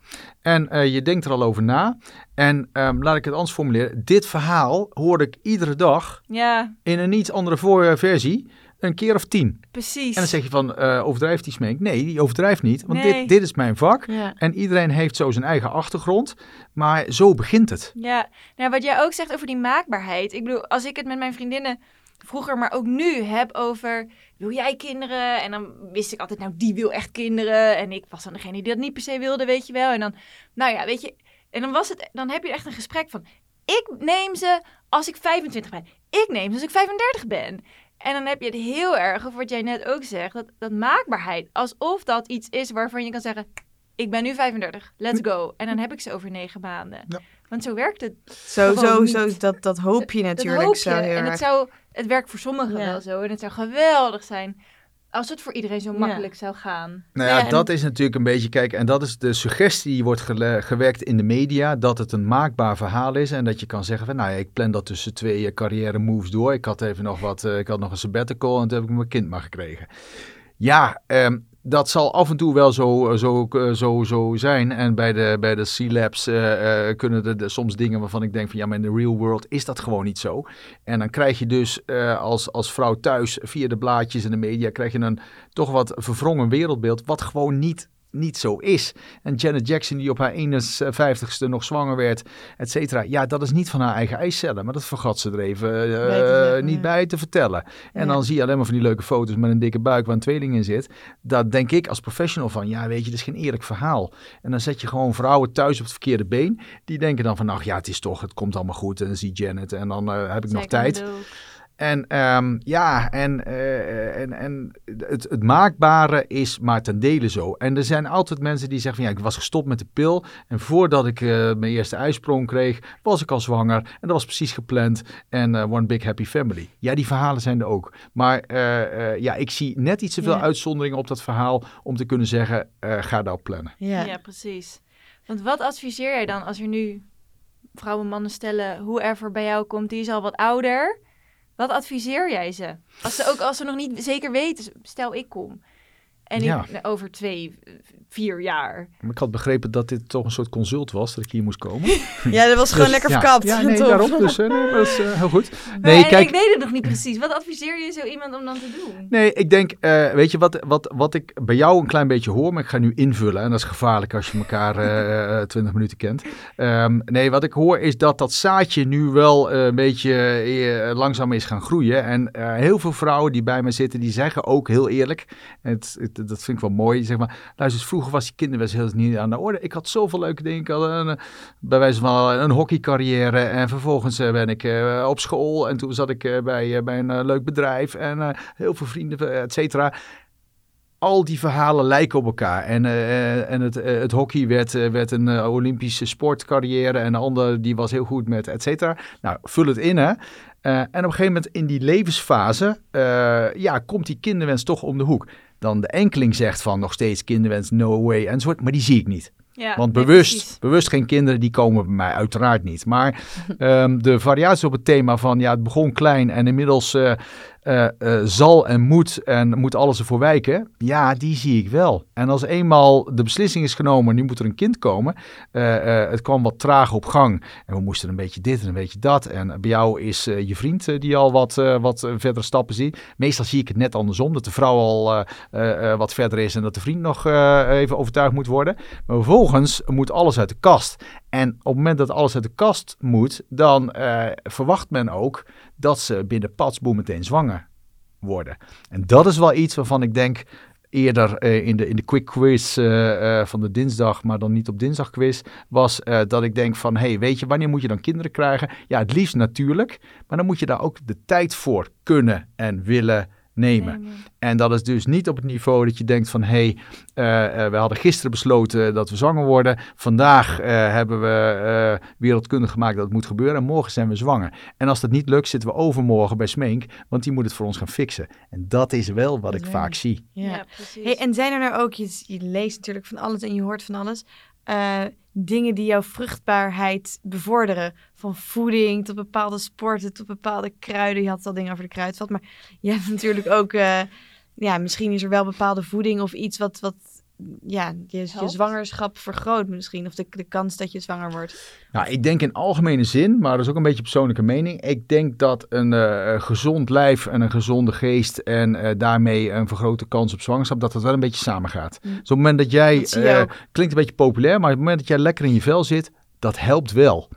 En uh, je denkt er al over na. En um, laat ik het anders formuleren. Dit verhaal hoor ik iedere dag ja. in een iets andere versie een keer of tien. Precijs. En dan zeg je van, uh, overdrijft die smeek? Nee, die overdrijft niet, want nee. dit, dit is mijn vak. Ja. En iedereen heeft zo zijn eigen achtergrond, maar zo begint het. Ja, nou, wat jij ook zegt over die maakbaarheid. Ik bedoel, als ik het met mijn vriendinnen vroeger, maar ook nu heb over wil jij kinderen? En dan wist ik altijd, nou, die wil echt kinderen. En ik was dan degene die dat niet per se wilde, weet je wel. En dan, nou ja, weet je, en dan was het, dan heb je echt een gesprek van, ik neem ze als ik 25 ben. Ik neem ze als ik 35 ben. En dan heb je het heel erg, of wat jij net ook zegt, dat, dat maakbaarheid. Alsof dat iets is waarvan je kan zeggen, ik ben nu 35, let's go. En dan heb ik ze over negen maanden. Ja. Want zo werkt het. Zo, zo, zo, dat, dat hoop je natuurlijk dat hoop je. zo heel En het, zou, het werkt voor sommigen Ja. wel zo. En het zou geweldig zijn als het voor iedereen zo Ja. makkelijk zou gaan. Nou ja, Ja, en- dat is natuurlijk een beetje, kijk, en dat is de suggestie die wordt gewekt in de media, dat het een maakbaar verhaal is en dat je kan zeggen van, nou ja, ik plan dat tussen twee eh, carrière moves door. Ik had even nog wat, eh, ik had nog een sabbatical en toen heb ik mijn kind maar gekregen. Ja, ehm, dat zal af en toe wel zo, zo, eh, zo, zo zijn. En bij de, bij de C-Labs eh, eh, kunnen er de- soms dingen waarvan ik denk van ja, maar in de real world is dat gewoon niet zo. En dan krijg je dus eh, als, als vrouw thuis via de blaadjes en de media krijg je een toch wat verwrongen wereldbeeld wat gewoon niet, niet zo is. En Janet Jackson die op haar 51ste nog zwanger werd, et cetera. Ja, dat is niet van haar eigen eicellen, maar dat vergat ze er even eh, zeggen, niet ja. bij te vertellen. En Ja. dan zie je alleen maar van die leuke foto's met een dikke buik waar een tweeling in zit. Dat denk ik als professional van, ja weet je, dat is geen eerlijk verhaal. En dan zet je gewoon vrouwen thuis op het verkeerde been. Die denken dan van, ach ja, het is toch, het komt allemaal goed. En dan zie Janet en dan eh, heb ik nog tijd. En ehm, ja, en, eh, en, en het, het maakbare is maar ten dele zo. En er zijn altijd mensen die zeggen van ja, ik was gestopt met de pil. En voordat ik eh, mijn eerste ijsprong kreeg, was ik al zwanger. En dat was precies gepland. En eh, one big happy family. Ja, die verhalen zijn er ook. Maar eh, eh, ja, ik zie net iets te veel Ja. uitzonderingen op dat verhaal om te kunnen zeggen, eh, ga daarop plannen. Ja. Ja. precies. Want wat adviseer jij dan als er nu vrouwen mannen stellen, whoever bij jou komt, die is al wat ouder. Wat adviseer jij ze? Als ze ook als ze nog niet zeker weten, stel ik kom. En ik, over twee, vier jaar. Maar ik had begrepen dat dit toch een soort consult was, dat ik hier moest komen. [LAUGHS] Ja, dat was gewoon Dus, lekker ja. verkapt. Ja, nee, [LAUGHS] daarom. Dus eh, nee, dat is eh, heel goed. Nee, kijk, ik weet het nog niet precies. Wat adviseer je zo iemand om dan te doen? Nee, ik denk, eh, weet je wat, wat, wat ik bij jou een klein beetje hoor, maar ik ga nu invullen. En dat is gevaarlijk als je elkaar eh, eh, 20 minuten kent. Ehm, nee, wat ik hoor is dat dat zaadje nu wel eh, een beetje langzaam is gaan groeien. En eh, heel veel vrouwen die bij mij zitten, die zeggen ook heel eerlijk, het- dat vind ik wel mooi, zeg maar, luister, vroeger was die kinderwens heel niet aan de orde. Ik had zoveel leuke dingen. Een, bij wijze van een hockeycarrière en vervolgens eh, ben ik eh, op school en toen zat ik eh, bij, bij een leuk bedrijf en heel veel vrienden, et cetera al die verhalen lijken op elkaar. En, en het, het hockey werd, werd een Olympische sportcarrière. En de ander die was heel goed met et cetera. Nou, vul het in hè. En op een gegeven moment in die levensfase, ja, komt die kinderwens toch om de hoek. Dan de enkeling zegt van nog steeds kinderwens, no way enzovoort. Maar die zie ik niet. Ja, Want bewust, bewust geen kinderen, die komen bij mij uiteraard niet. Maar [LAUGHS] ehm, de variatie op het thema van ja, het begon klein en inmiddels eh, eh, eh, zal en moet en moet alles ervoor wijken. Ja, die zie ik wel. En als eenmaal de beslissing is genomen, nu moet er een kind komen. eh, het kwam wat traag op gang. En we moesten een beetje dit en een beetje dat. En bij jou is je vriend die al wat, wat verdere stappen ziet. Meestal zie ik het net andersom. Dat de vrouw al wat verder is en dat de vriend nog even overtuigd moet worden. Maar vervolgens moet alles uit de kast. En op het moment dat alles uit de kast moet, dan eh, verwacht men ook dat ze binnen padsboom meteen zwanger worden. En dat is wel iets waarvan ik denk eerder eh, in, de, in de quick quiz eh, van de dinsdag, maar dan niet op dinsdag quiz, was dat ik denk van, hey, weet je, wanneer moet je dan kinderen krijgen? Ja, het liefst natuurlijk, maar dan moet je daar ook de tijd voor kunnen en willen nemen. En dat is dus niet op het niveau dat je denkt van... hé, hey, eh, eh, we hadden gisteren besloten dat we zwanger worden. Vandaag eh, hebben we eh, wereldkundig gemaakt dat het moet gebeuren... en morgen zijn we zwanger. En als dat niet lukt, zitten we overmorgen bij Smeenk... want die moet het voor ons gaan fixen. En dat is wel wat Dat ik vaak zie. ja. Ja. precies. Hey, en zijn er nou ook, je, je leest natuurlijk van alles en je hoort van alles, eh, dingen die jouw vruchtbaarheid bevorderen? Van voeding tot bepaalde sporten, tot bepaalde kruiden. Je had al dingen over de kruidvat, maar je hebt [LAUGHS] natuurlijk ook, eh, ja, misschien is er wel bepaalde voeding of iets wat, wat ja, je, zwangerschap vergroot misschien. Of de, de kans dat je zwanger wordt. Nou, ik denk in algemene zin, maar dat is ook een beetje persoonlijke mening. Ik denk dat een eh, gezond lijf en een gezonde geest en eh, daarmee een vergrote kans op zwangerschap, dat dat wel een beetje samengaat. Mm. Dus op het moment dat jij, Dat eh, klinkt een beetje populair, maar op het moment dat jij lekker in je vel zit, dat helpt wel.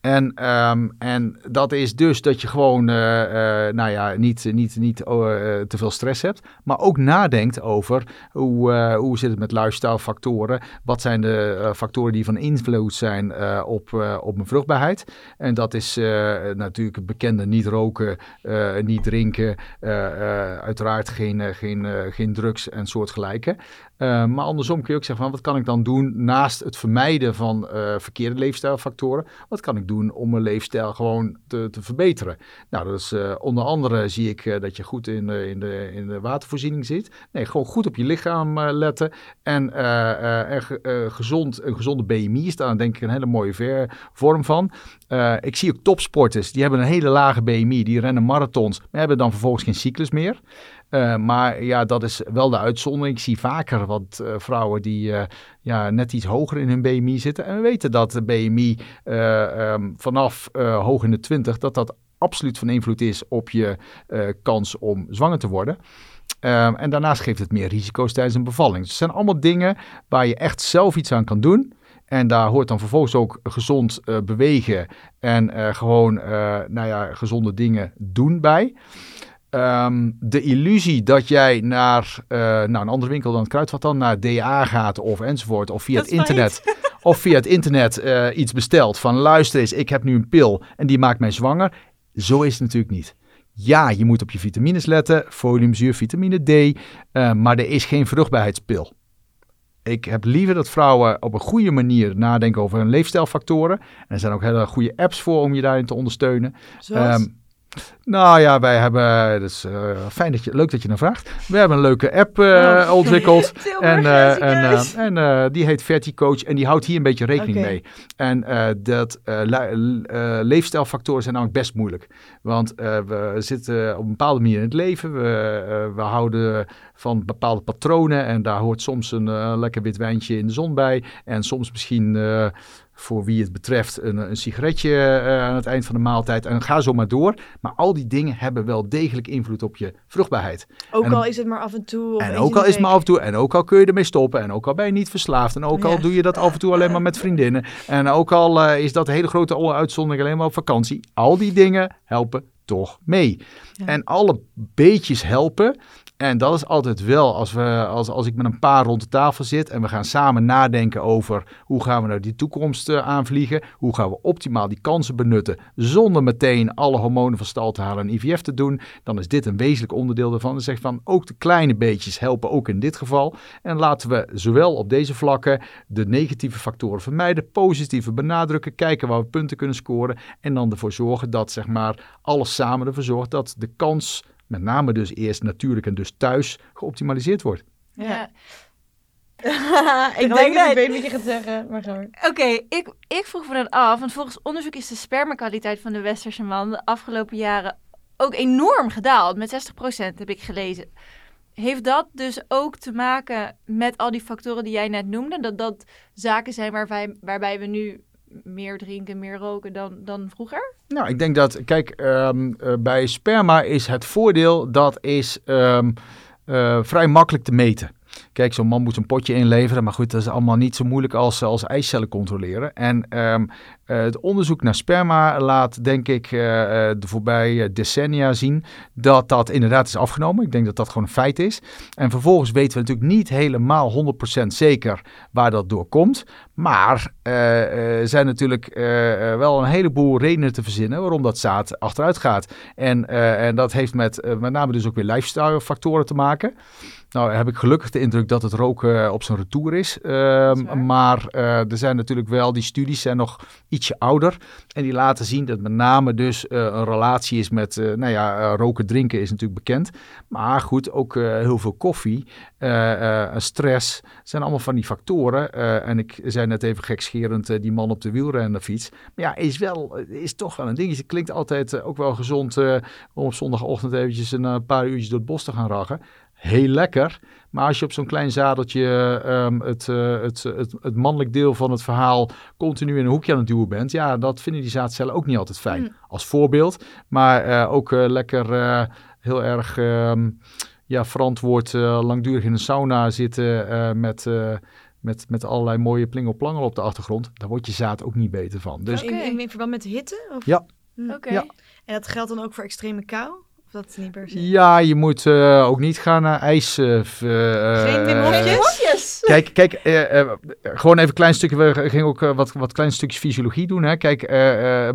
En, ehm, en dat is dus dat je gewoon, eh, eh, nou ja, niet, niet, niet eh, te veel stress hebt, maar ook nadenkt over hoe, hoe zit het met lifestyle factoren, wat zijn de factoren die van invloed zijn op, op mijn vruchtbaarheid. En dat is natuurlijk het bekende niet roken, niet drinken, uiteraard geen, geen, geen drugs en soortgelijke. Eh, maar andersom kun je ook zeggen van wat kan ik dan doen naast het vermijden van eh, verkeerde leefstijlfactoren? Wat kan ik doen om mijn leefstijl gewoon te, te verbeteren? Nou, dat is eh, onder andere zie ik dat je goed in, in, de, in de watervoorziening zit. Nee, gewoon goed op je lichaam letten. En, en ge- gezond, een gezonde BMI is daar denk ik een hele mooie ver, vorm van. Ik zie ook topsporters, die hebben een hele lage BMI, die rennen marathons, maar hebben dan vervolgens geen cyclus meer. Eh, maar ja, dat is wel de uitzondering. Ik zie vaker wat eh, vrouwen die eh, ja, net iets hoger in hun BMI zitten. En we weten dat de BMI eh, ehm, vanaf hoog in de 20, dat dat absoluut van invloed is op je kans om zwanger te worden. Ehm, en daarnaast geeft het meer risico's tijdens een bevalling. Dus het zijn allemaal dingen waar je echt zelf iets aan kan doen. En daar hoort dan vervolgens ook gezond bewegen en gewoon nou ja, gezonde dingen doen bij. Ehm, de illusie dat jij naar, eh, naar een andere winkel dan het kruidvat dan, naar DA gaat of enzovoort, of via Dat het internet, of via het internet eh, iets bestelt van luister eens, ik heb nu een pil en die maakt mij zwanger. Zo is het natuurlijk niet. Ja, je moet op je vitamines letten, foliumzuur, vitamine D, uh, maar er is geen vruchtbaarheidspil. Ik heb liever dat vrouwen op een goede manier nadenken over hun leefstijlfactoren. En er zijn ook hele goede apps voor om je daarin te ondersteunen. Zoals? Um, nou ja, wij hebben, dus uh, fijn dat je, leuk dat je naar vraagt. We hebben een leuke app uh, oh. [LAUGHS] ontwikkeld. en uh, en, en die heet Verticoach en die houdt hier een beetje rekening okay. mee. En dat leefstijlfactoren zijn namelijk best moeilijk. Want we zitten op een bepaalde manier in het leven. We, we houden van bepaalde patronen en daar hoort soms een lekker wit wijntje in de zon bij. En soms misschien voor wie het betreft een, een sigaretje uh, aan het eind van de maaltijd. En ga zo maar door. Maar al die dingen hebben wel degelijk invloed op je vruchtbaarheid. Ook en, al is het maar af en toe. Of en ook al is het maar af en toe. En ook al kun je ermee stoppen. En ook al ben je niet verslaafd. En ook al Ja. doe je dat af en toe alleen maar met vriendinnen. En ook al uh, is dat een hele grote uitzondering alleen maar op vakantie. Al die dingen helpen toch mee. Ja. En alle beetjes helpen. En dat is altijd wel als, we, als, als ik met een paar rond de tafel zit en we gaan samen nadenken over hoe gaan we nou die toekomst uh, aanvliegen. Hoe gaan we optimaal die kansen benutten zonder meteen alle hormonen van stal te halen en IVF te doen. Dan is dit een wezenlijk onderdeel daarvan. Dan zeg van ook de kleine beetjes helpen ook in dit geval. En laten we zowel op deze vlakken de negatieve factoren vermijden, positieve benadrukken, kijken waar we punten kunnen scoren. En dan ervoor zorgen dat zeg maar alles samen ervoor zorgt dat de kans met name dus eerst natuurlijk en dus thuis geoptimaliseerd wordt. Ja. [LAUGHS] ik denk dat ik weet wat je gaat zeggen, maar ga maar. Oké, okay, ik, ik vroeg me dan af, want volgens onderzoek is de spermakwaliteit van de westerse man de afgelopen jaren ook enorm gedaald, met 60% heb ik gelezen. Heeft dat dus ook te maken met al die factoren die jij net noemde? Dat dat zaken zijn waarbij, waarbij we nu meer drinken, meer roken dan, dan vroeger? Nou, ik denk dat, kijk, um, uh, bij sperma is het voordeel, dat is um, uh, vrij makkelijk te meten. Kijk, zo'n man moet een potje inleveren, maar goed, dat is allemaal niet zo moeilijk als, als eicellen controleren. En um, uh, het onderzoek naar sperma laat, denk ik, uh, de voorbije decennia zien dat dat inderdaad is afgenomen. Ik denk dat dat gewoon een feit is. En vervolgens weten we natuurlijk niet helemaal 100% zeker waar dat door komt. Maar er zijn natuurlijk wel een heleboel redenen te verzinnen waarom dat zaad achteruit gaat. En, en dat heeft met, met name dus ook weer lifestyle factoren te maken. Nou heb ik gelukkig de indruk dat het roken op zijn retour is. Uh, maar uh, er zijn natuurlijk wel, die studies zijn nog ietsje ouder. En die laten zien dat met name dus uh, een relatie is met, nou ja, roken, drinken is natuurlijk bekend. Maar goed, ook heel veel koffie, stress, zijn allemaal van die factoren. en ik zei net even gekscherend die man op de wielrennerfiets. Maar ja, is, wel, is toch wel een ding. Het klinkt altijd ook wel gezond om op zondagochtend eventjes een paar uurtjes door het bos te gaan raggen heel lekker. Maar als je op zo'n klein zadeltje um, het, uh, het, het, het, mannelijk deel van het verhaal continu in een hoekje aan het duwen bent, ja, dat vinden die zaadcellen ook niet altijd fijn. Mm. Als voorbeeld. Maar uh, ook uh, lekker heel erg um, ja, verantwoord langdurig in een sauna zitten met met, met allerlei mooie plingelplangel op de achtergrond, daar wordt je zaad ook niet beter van. Dus, in, in, in verband met hitte? Of? Ja. Oké. Okay. Ja. En dat geldt dan ook voor extreme kou? Of dat is niet per se? Ja, je moet uh, ook niet gaan naar ijs. Uh, uh, Geen Wim? Kijk, kijk gewoon even een klein stukje. We gingen ook wat, wat kleine stukjes fysiologie doen. Hè. Kijk,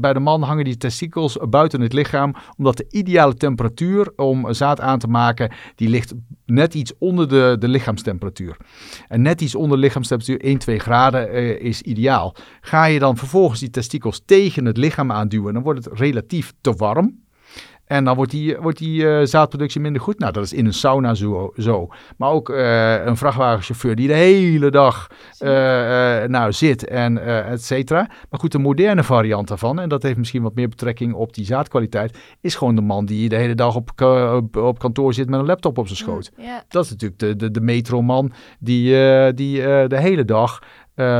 bij de man hangen die testikels buiten het lichaam. Omdat de ideale temperatuur om zaad aan te maken, die ligt net iets onder de, de lichaamstemperatuur. En net iets onder de lichaamstemperatuur, 1, 2 graden, is ideaal. Ga je dan vervolgens die testikels tegen het lichaam aanduwen, dan wordt het relatief te warm. En dan wordt die, wordt die uh, zaadproductie minder goed. Nou, dat is in een sauna zo. zo. Maar ook uh, een vrachtwagenchauffeur die de hele dag uh, nou, zit en et cetera. Maar goed, de moderne variant daarvan, en dat heeft misschien wat meer betrekking op die zaadkwaliteit, is gewoon de man die de hele dag op, op, op kantoor zit met een laptop op zijn schoot. Mm, yeah. Dat is natuurlijk de, de, de metroman die, die de hele dag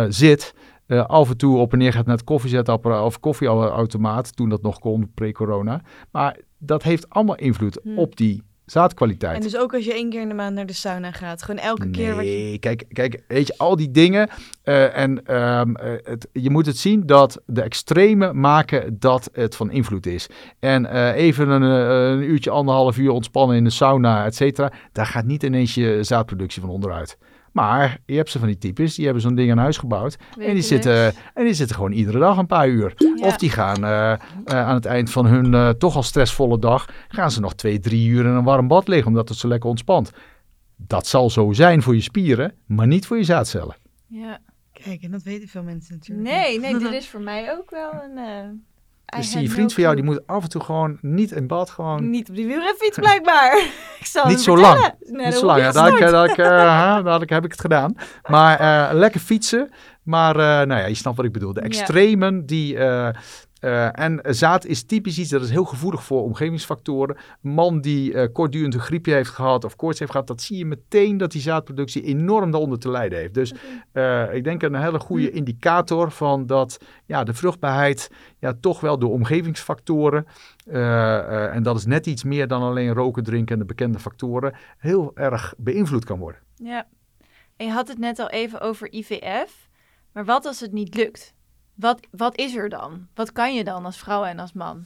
zit. Uh, af en toe op en neer gaat naar het koffiezetapparaat of koffieautomaat, toen dat nog kon, pre-corona. Maar dat heeft allemaal invloed Hmm. op die zaadkwaliteit. En dus ook als je één keer in de maand naar de sauna gaat, gewoon elke nee, keer wat je... kijk, kijk, weet je, al die dingen. Uh, en um, uh, het, je moet het zien dat de extreme maken dat het van invloed is. En uh, even een, een, uurtje, anderhalf uur ontspannen in de sauna, et cetera. Daar gaat niet ineens je zaadproductie van onderuit. Maar je hebt ze van die types, die hebben zo'n ding aan huis gebouwd. En die, zitten, en die zitten gewoon iedere dag een paar uur. Ja. Of die gaan eh, eh, aan het eind van hun eh, toch al stressvolle dag, gaan ze nog twee, drie uur in een warm bad liggen, omdat het zo lekker ontspant. Dat zal zo zijn voor je spieren, maar niet voor je zaadcellen. Ja. Kijk, en dat weten veel mensen natuurlijk. Nee, nee, dit [LAUGHS] is voor mij ook wel een... eh Dus die no vriend van jou, die moet af en toe gewoon niet in bad, gewoon Niet op die wielrenfiets blijkbaar. [LAUGHS] ik zal Niet zo lang. Nee, Niet zo lang. Ja, daar, nooit. daar, daar, daar heb ik het gedaan. Maar eh, lekker fietsen. Maar eh, nou ja, je snapt wat ik bedoel. De Ja. extremen die... eh, en zaad is typisch iets dat is heel gevoelig voor omgevingsfactoren. Een man die eh, kortdurend een griepje heeft gehad of koorts heeft gehad, dat zie je meteen dat die zaadproductie enorm daaronder te lijden heeft. Dus eh, ik denk een hele goede Hm. indicator van dat ja, de vruchtbaarheid ja, toch wel door omgevingsfactoren, en dat is net iets meer dan alleen roken, drinken en de bekende factoren, heel erg beïnvloed kan worden. Ja. En je had het net al even over IVF. Maar wat als het niet lukt? Wat, wat is er dan? Wat kan je dan als vrouw en als man?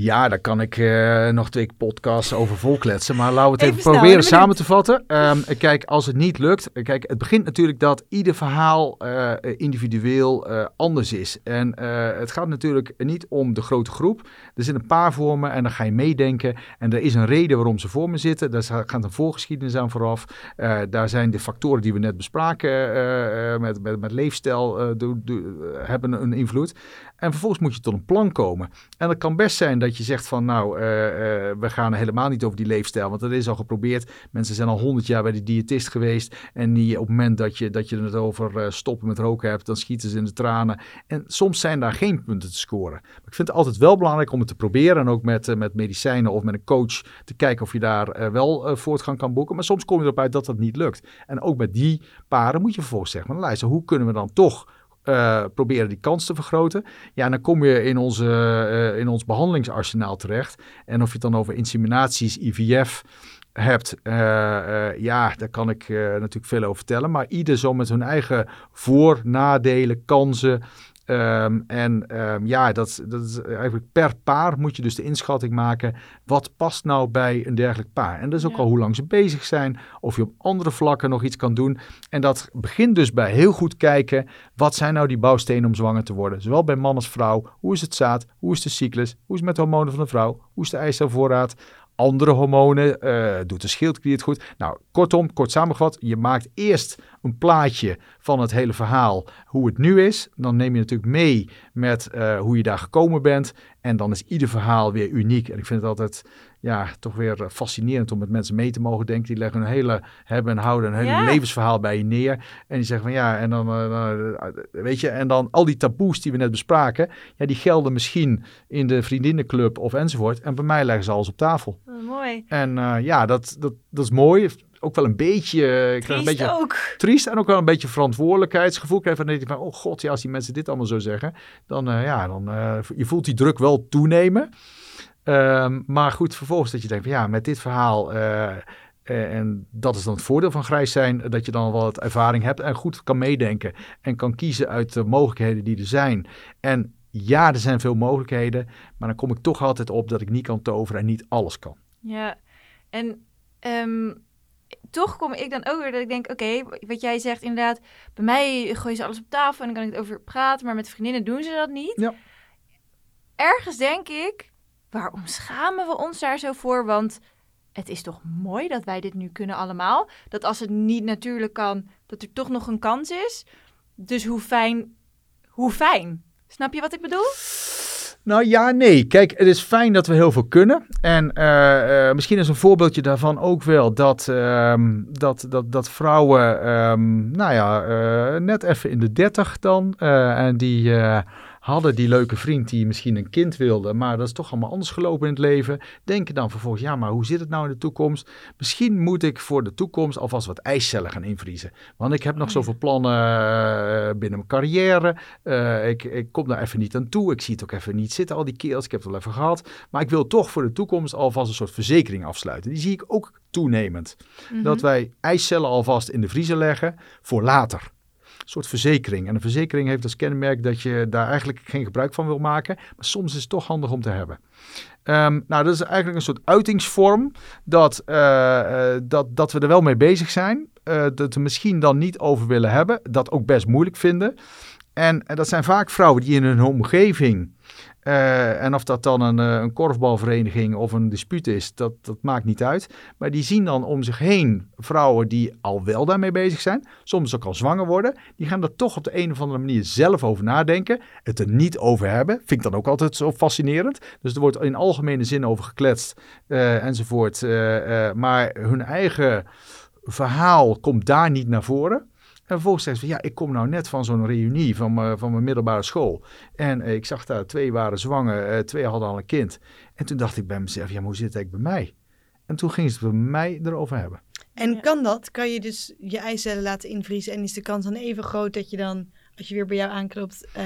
Ja, daar kan ik eh, nog twee podcasts over volkletsen. Maar laten we het Even proberen samen te vatten. Ehm, kijk, als het niet lukt. Kijk, het begint natuurlijk dat ieder verhaal eh, individueel eh, anders is. En eh, het gaat natuurlijk niet om de grote groep. Er zit een paar voor me en dan ga je meedenken. En er is een reden waarom ze voor me zitten. Daar gaat een voorgeschiedenis aan vooraf. Eh, daar zijn de factoren die we net bespraken eh, eh, met, met, met leefstijl eh, do- do- hebben een invloed. En vervolgens moet je tot een plan komen. En het kan best zijn dat je zegt van nou, eh, eh, we gaan helemaal niet over die leefstijl. Want dat is al geprobeerd. Mensen zijn al honderd jaar bij de diëtist geweest. En die, op het moment dat je, dat je het over eh, stoppen met roken hebt, dan schieten ze in de tranen. En soms zijn daar geen punten te scoren. Maar ik vind het altijd wel belangrijk om het te proberen. En ook met, met medicijnen of met een coach te kijken of je daar wel voortgang kan boeken. Maar soms kom je erop uit dat dat niet lukt. En ook met die paren moet je vervolgens zeggen, maar luister, hoe kunnen we dan toch eh, proberen die kans te vergroten. Ja, dan kom je in, onze, eh, in ons behandelingsarsenaal terecht. En of je het dan over inseminaties, IVF hebt, eh, ja, daar kan ik natuurlijk veel over vertellen. Maar ieder zo met hun eigen voor, nadelen, kansen. Ehm, en ehm, ja, dat, dat is eigenlijk per paar moet je dus de inschatting maken. Wat past nou bij een dergelijk paar? En dat is ook Ja. al hoe lang ze bezig zijn. Of je op andere vlakken nog iets kan doen. En dat begint dus bij heel goed kijken. Wat zijn nou die bouwstenen om zwanger te worden? Zowel bij man als vrouw. Hoe is het zaad? Hoe is de cyclus? Hoe is het met hormonen van de vrouw? Hoe is de eicelvoorraad? Andere hormonen, eh, doet de schildklier het goed? Nou, kortom, kort samengevat, je maakt eerst een plaatje van het hele verhaal, hoe het nu is. Dan neem je natuurlijk mee met eh, hoe je daar gekomen bent. En dan is ieder verhaal weer uniek. En ik vind het altijd, ja, toch weer eh, fascinerend om met mensen mee te mogen denken. Die leggen hun hele hebben en houden, een hele Ja. levensverhaal bij je neer. En die zeggen van ja, en dan, eh, eh, weet je, en dan al die taboes die we net bespraken, ja, die gelden misschien in de vriendinnenclub of enzovoort. En bij mij leggen ze alles op tafel. Oh, mooi. En ja, dat, dat, dat is mooi. Ook wel een beetje, ik een Triest beetje ook. triest en ook wel een beetje verantwoordelijkheidsgevoel. Ik van, van, oh god, ja, als die mensen dit allemaal zo zeggen, dan, ja, dan, je voelt die druk wel toenemen. Ehm, maar goed, vervolgens dat je denkt van, ja, met dit verhaal, eh, eh, en dat is dan het voordeel van grijs zijn, dat je dan wel wat ervaring hebt en goed kan meedenken en kan kiezen uit de mogelijkheden die er zijn. En ja, er zijn veel mogelijkheden, maar dan kom ik toch altijd op dat ik niet kan toveren en niet alles kan. Ja, en ehm, toch kom ik dan ook weer dat ik denk, oké, wat jij zegt inderdaad, bij mij gooien ze alles op tafel en dan kan ik het over praten, maar met vriendinnen doen ze dat niet. Ja. Ergens denk ik, waarom schamen we ons daar zo voor? Want het is toch mooi dat wij dit nu kunnen allemaal. Dat als het niet natuurlijk kan, dat er toch nog een kans is. Dus hoe fijn, hoe fijn. Snap je wat ik bedoel? Nou ja, nee. Kijk, het is fijn dat we heel veel kunnen. En eh, eh, misschien is een voorbeeldje daarvan ook wel dat, ehm, dat, dat, dat vrouwen, ehm, nou ja, eh, net even in de dertig dan, en die hadden die leuke vriend die misschien een kind wilde, maar dat is toch allemaal anders gelopen in het leven. Denken dan vervolgens, ja, maar hoe zit het nou in de toekomst? Misschien moet ik voor de toekomst alvast wat ijscellen gaan invriezen. Want ik heb nog Oh, zoveel plannen eh, binnen mijn carrière. Eh, ik, ik kom daar even niet aan toe. Ik zie het ook even niet zitten, al die keels. Ik heb het wel even gehad. Maar ik wil toch voor de toekomst alvast een soort verzekering afsluiten. Die zie ik ook toenemend. Mhm. Dat wij ijscellen alvast in de vriezer leggen voor later. Soort verzekering. En een verzekering heeft als kenmerk dat je daar eigenlijk geen gebruik van wil maken. Maar soms is het toch handig om te hebben. Ehm, nou, dat is eigenlijk een soort uitingsvorm dat, eh, eh, dat, dat we er wel mee bezig zijn. uh, het er misschien dan niet over willen hebben, dat ook best moeilijk vinden. En, en dat zijn vaak vrouwen die in hun omgeving uh, en of dat dan een, uh, een, korfbalvereniging of een dispuut is, dat, dat maakt niet uit. Maar die zien dan om zich heen vrouwen die al wel daarmee bezig zijn, soms ook al zwanger worden. Die gaan er toch op de een of andere manier zelf over nadenken, het er niet over hebben. Vind ik dan ook altijd zo fascinerend. Dus er wordt in algemene zin over gekletst uh, enzovoort. maar hun eigen verhaal komt daar niet naar voren. En vervolgens zegt ze, ja, ik kom nou net van zo'n reunie van, mijn, van mijn middelbare school. En eh, ik zag daar twee waren zwanger, eh, twee hadden al een kind. En toen dacht ik bij mezelf, ja, maar hoe zit het eigenlijk bij mij? En toen ging ze het bij mij erover hebben. En kan dat? Kan je dus je eicellen laten invriezen en is de kans dan even groot dat je dan, als je weer bij jou aanklopt, uh,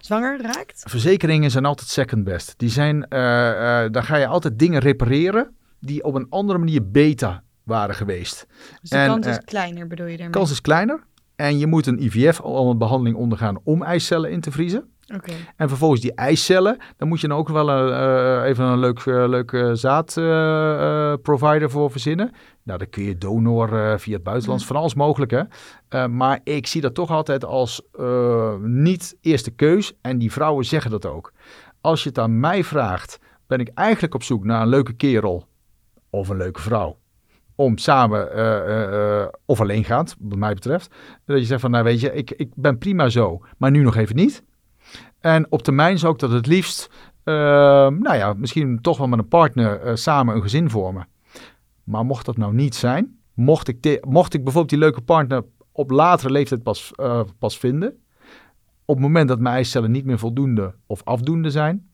zwanger raakt? Verzekeringen zijn altijd second best. Die zijn, uh, daar ga je altijd dingen repareren die op een andere manier beter waren geweest. Dus de kans is kleiner, bedoel je daarmee? De kans is kleiner. En je moet een IVF-behandeling ondergaan om eicellen in te vriezen. Okay. En vervolgens die eicellen, dan moet je dan ook wel een, uh, even een leuk, uh, leuke zaadprovider uh, voor verzinnen. Nou, dan kun je donor via het buitenland, van alles mogelijk hè. maar ik zie dat toch altijd als niet eerste keus en die vrouwen zeggen dat ook. Als je het aan mij vraagt, ben ik eigenlijk op zoek naar een leuke kerel of een leuke vrouw om samen uh, uh, of alleen gaat, wat mij betreft. Dat je zegt van, nou weet je, ik, ik ben prima zo, maar nu nog even niet. En op termijn zou ik dat het liefst, nou ja, misschien toch wel met een partner samen een gezin vormen. Maar mocht dat nou niet zijn, mocht ik, mocht ik bijvoorbeeld die leuke partner op latere leeftijd pas, pas vinden, op het moment dat mijn eicellen niet meer voldoende of afdoende zijn,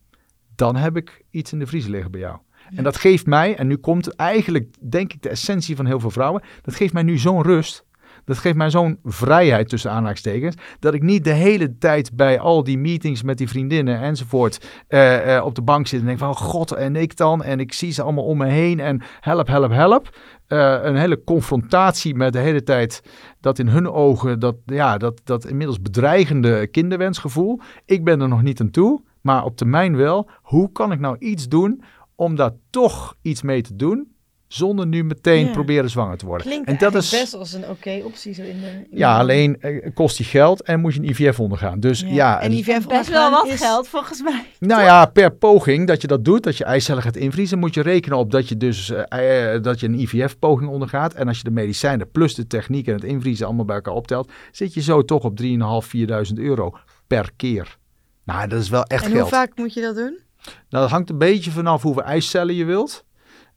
dan heb ik iets in de vriezer liggen bij jou. En dat geeft mij, en nu komt eigenlijk denk ik de essentie van heel veel vrouwen, dat geeft mij nu zo'n rust. Dat geeft mij zo'n vrijheid tussen aanhalingstekens. Dat ik niet de hele tijd bij al die meetings met die vriendinnen enzovoort uh, uh, op de bank zit en denk van oh god en ik dan. En ik zie ze allemaal om me heen en help, help, help. Uh, een hele confrontatie met de hele tijd dat in hun ogen dat, ja, dat, dat inmiddels bedreigende kinderwensgevoel. Ik ben er nog niet aan toe, maar op termijn wel. Hoe kan ik nou iets doen om daar toch iets mee te doen. Zonder nu meteen proberen zwanger te worden. Klinkt en dat is best als een oké optie zo in de. ja, alleen eh, kost die geld en moet je een IVF ondergaan. Dus ja, en IVF best wel wat geld volgens mij. Nou ja, per poging dat je dat doet, dat je eicellen gaat invriezen, moet je rekenen op dat je dus uh, dat je een IVF-poging ondergaat. En als je de medicijnen plus de techniek en het invriezen allemaal bij elkaar optelt, zit je zo toch op 3.500, 4.000 euro per keer. Nou, dat is wel echt geld. En hoe vaak moet je dat doen? Nou, dat hangt een beetje vanaf hoeveel eicellen je wilt.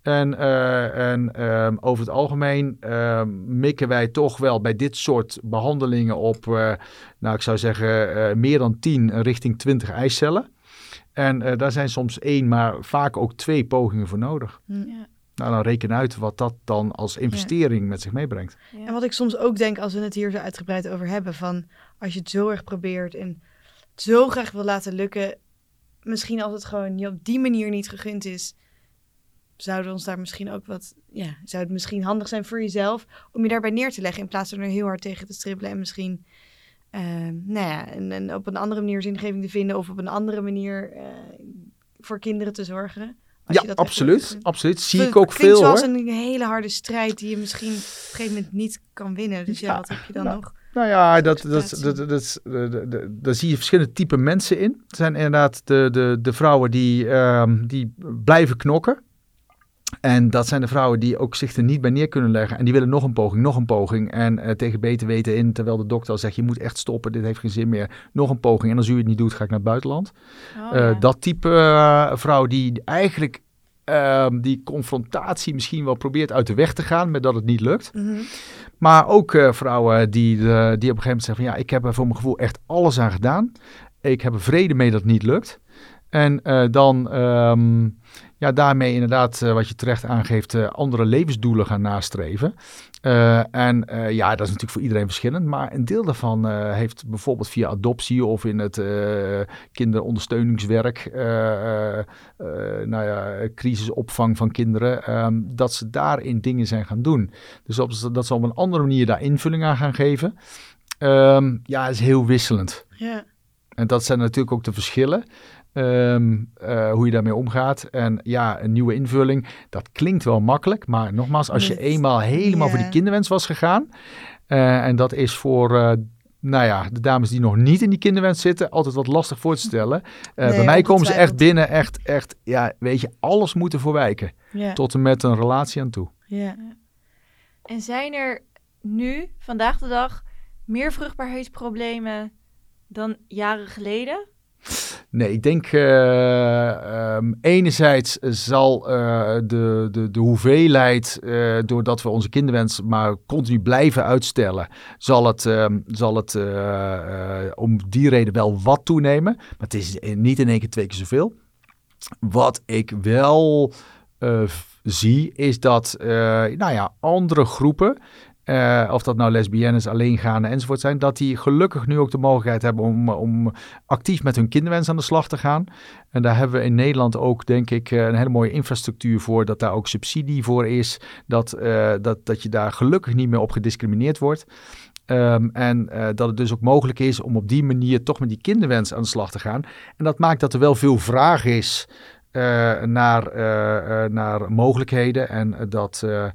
En, uh, en um, over het algemeen um, mikken wij toch wel bij dit soort behandelingen op, uh, nou ik zou zeggen, uh, meer dan 10 richting 20 eicellen. En daar zijn soms één, maar vaak ook twee pogingen voor nodig. Hm. Ja. Nou, dan reken uit wat dat dan als investering ja. met zich meebrengt. Ja. En wat ik soms ook denk als we het hier zo uitgebreid over hebben, van als je het zo erg probeert en het zo graag wil laten lukken, misschien als het gewoon je op die manier niet gegund is, zouden we ons daar misschien ook wat, ja, zou het misschien handig zijn voor jezelf om je daarbij neer te leggen in plaats van er heel hard tegen te stribbelen en misschien, uh, nou ja, en, en, op een andere manier zingeving te vinden of op een andere manier uh, voor kinderen te zorgen. Als ja, absoluut. Absoluut. Zie ik ook veel hoor. Het zoals een hele harde strijd die je misschien op een gegeven moment niet kan winnen. Dus ja, wat heb je dan nog? Nou ja, dat, dat, dat, dat, daar zie je verschillende type mensen in. Het zijn inderdaad de, de, de vrouwen die, um, die blijven knokken. En dat zijn de vrouwen die ook zich er niet bij neer kunnen leggen. En die willen nog een poging, nog een poging. En uh, tegen beter weten in, terwijl de dokter al zegt... je moet echt stoppen, dit heeft geen zin meer. Nog een poging. En als u het niet doet, ga ik naar het buitenland. Oh, uh, ja. Dat type uh, vrouw die eigenlijk um, die confrontatie misschien wel probeert uit de weg te gaan... met dat het niet lukt. Mm -hmm. Maar ook uh, vrouwen die, uh, die op een gegeven moment zeggen van ja, ik heb er voor mijn gevoel echt alles aan gedaan. Ik heb er vrede mee dat het niet lukt. En uh, dan um, ja, daarmee inderdaad, wat je terecht aangeeft, andere levensdoelen gaan nastreven. Uh, en uh, ja, dat is natuurlijk voor iedereen verschillend. Maar een deel daarvan uh, heeft bijvoorbeeld via adoptie of in het kinderondersteuningswerk, nou ja, crisisopvang van kinderen, um, dat ze daarin dingen zijn gaan doen. Dus op, dat ze op een andere manier daar invulling aan gaan geven. Um, ja, is heel wisselend. Ja. En dat zijn natuurlijk ook de verschillen. Ehm, eh, hoe je daarmee omgaat. En ja, een nieuwe invulling, dat klinkt wel makkelijk. Maar nogmaals, als je eenmaal helemaal voor die kinderwens was gegaan. eh, en dat is voor, eh, nou ja, de dames die nog niet in die kinderwens zitten, altijd wat lastig voor te stellen. Nee, bij mij komen ze echt binnen, echt, echt, ja, weet je, alles moet ervoor wijken. Ja. Tot en met een relatie aan toe. ja. En zijn er nu, vandaag de dag, meer vruchtbaarheidsproblemen dan jaren geleden? Nee, ik denk eh, ehm, enerzijds zal eh, de, de, de hoeveelheid, eh, doordat we onze kinderwens maar continu blijven uitstellen, zal het, ehm, zal het om die reden wel wat toenemen. Maar het is niet in één keer twee keer zoveel. Wat ik wel zie, is dat nou ja, andere groepen, eh, of dat nou lesbiennes, alleengaande enzovoort zijn, dat die gelukkig nu ook de mogelijkheid hebben om, om actief met hun kinderwens aan de slag te gaan. En daar hebben we in Nederland ook, denk ik, eh, een hele mooie infrastructuur voor, dat daar ook subsidie voor is, dat, eh, dat, dat je daar gelukkig niet meer op gediscrimineerd wordt. Ehm, en eh, dat het dus ook mogelijk is om op die manier toch met die kinderwens aan de slag te gaan. En dat maakt dat er wel veel vraag is eh, naar, eh, eh, naar mogelijkheden. En eh, dat eh, eh,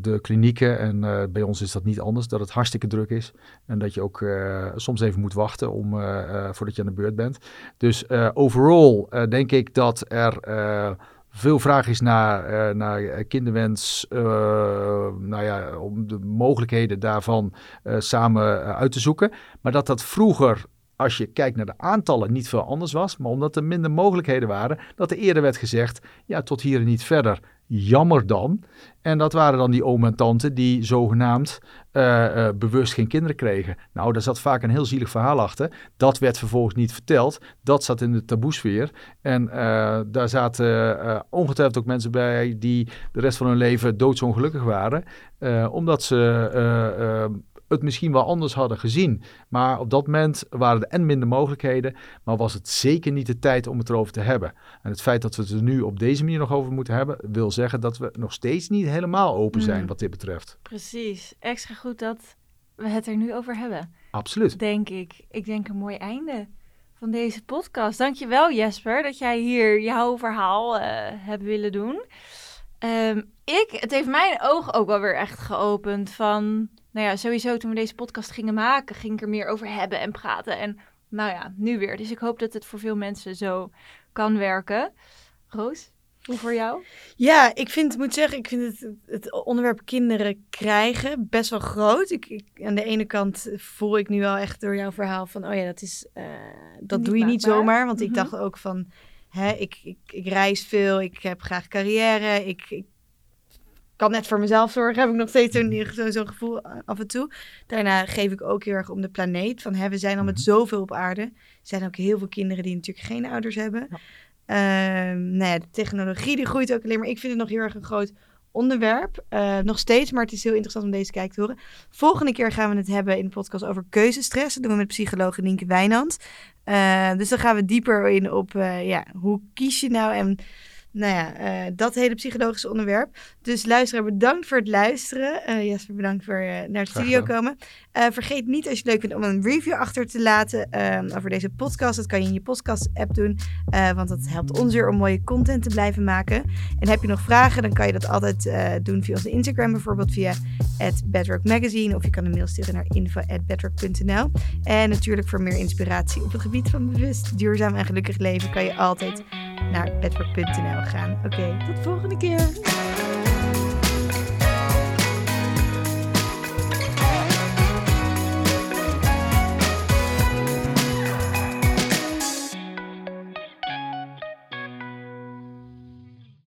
de klinieken, en eh, bij ons is dat niet anders, dat het hartstikke druk is. En dat je ook eh, soms even moet wachten om, eh, eh, voordat je aan de beurt bent. Dus eh, overal eh, denk ik dat er eh, veel vraag is naar, eh, naar eh, kinderwens. eh, nou ja, om de mogelijkheden daarvan eh, samen eh, uit te zoeken. Maar dat dat vroeger als je kijkt naar de aantallen, niet veel anders was. Maar omdat er minder mogelijkheden waren, dat er eerder werd gezegd: ja, tot hier en niet verder. Jammer dan. En dat waren dan die oom en tante die zogenaamd eh, eh, bewust geen kinderen kregen. Nou, daar zat vaak een heel zielig verhaal achter. Dat werd vervolgens niet verteld. Dat zat in de taboesfeer. En eh, daar zaten ongetwijfeld ook mensen bij die de rest van hun leven doodsongelukkig waren. omdat ze het misschien wel anders hadden gezien. Maar op dat moment waren er en minder mogelijkheden. Maar was het zeker niet de tijd om het erover te hebben. En het feit dat we het er nu op deze manier nog over moeten hebben, wil zeggen dat we nog steeds niet helemaal open zijn Mm. wat dit betreft. Precies. Extra goed dat we het er nu over hebben, Absoluut. denk ik. Ik denk een mooi einde van deze podcast. Dankjewel Jesper dat jij hier jouw verhaal eh, hebt willen doen. Ehm, ik, het heeft mijn ogen ook wel weer echt geopend van, nou ja, sowieso toen we deze podcast gingen maken, ging ik er meer over hebben en praten. En nou ja, nu weer. Dus ik hoop dat het voor veel mensen zo kan werken. Roos, hoe voor jou? Ja, ik vind, moet zeggen, ik vind het, het onderwerp kinderen krijgen best wel groot. Ik, ik, aan de ene kant voel ik nu wel echt door jouw verhaal van, oh ja, dat is, eh, dat Niet doe je niet zomaar. Want ik Mhm. dacht ook van, hè, ik, ik, ik reis veel, ik heb graag carrière, ik, ik kan net voor mezelf zorgen, heb ik nog steeds zo'n zo, zo'n gevoel af en toe. Daarna geef ik ook heel erg om de planeet. Van, hè, we zijn al met Mhm. zoveel op aarde. Er zijn ook heel veel kinderen die natuurlijk geen ouders hebben. Ehm, nou ja, de technologie die groeit ook alleen maar. Ik vind het nog heel erg een groot onderwerp. Eh, nog steeds, maar het is heel interessant om deze kijk te horen. Volgende keer gaan we het hebben in de podcast over keuzestress. Dat doen we met psycholoog Nienke Wijnand. Eh, dus dan gaan we dieper in op eh, ja, hoe kies je nou en nou ja, eh, dat hele psychologische onderwerp. Dus luisteraar, bedankt voor het luisteren. Jasper, bedankt voor naar de Graag studio komen. Eh, vergeet niet, als je het leuk vindt, om een review achter te laten eh, over deze podcast. Dat kan je in je podcast-app doen, eh, want dat helpt ons weer om mooie content te blijven maken. En heb je nog vragen, dan kan je dat altijd eh, doen via onze Instagram, bijvoorbeeld via Bedrock Magazine. Of je kan een mail sturen naar info.bedrock.nl. En natuurlijk voor meer inspiratie op het gebied van bewust, duurzaam en gelukkig leven kan je altijd naar bedrock.nl gaan. Oké, tot volgende keer.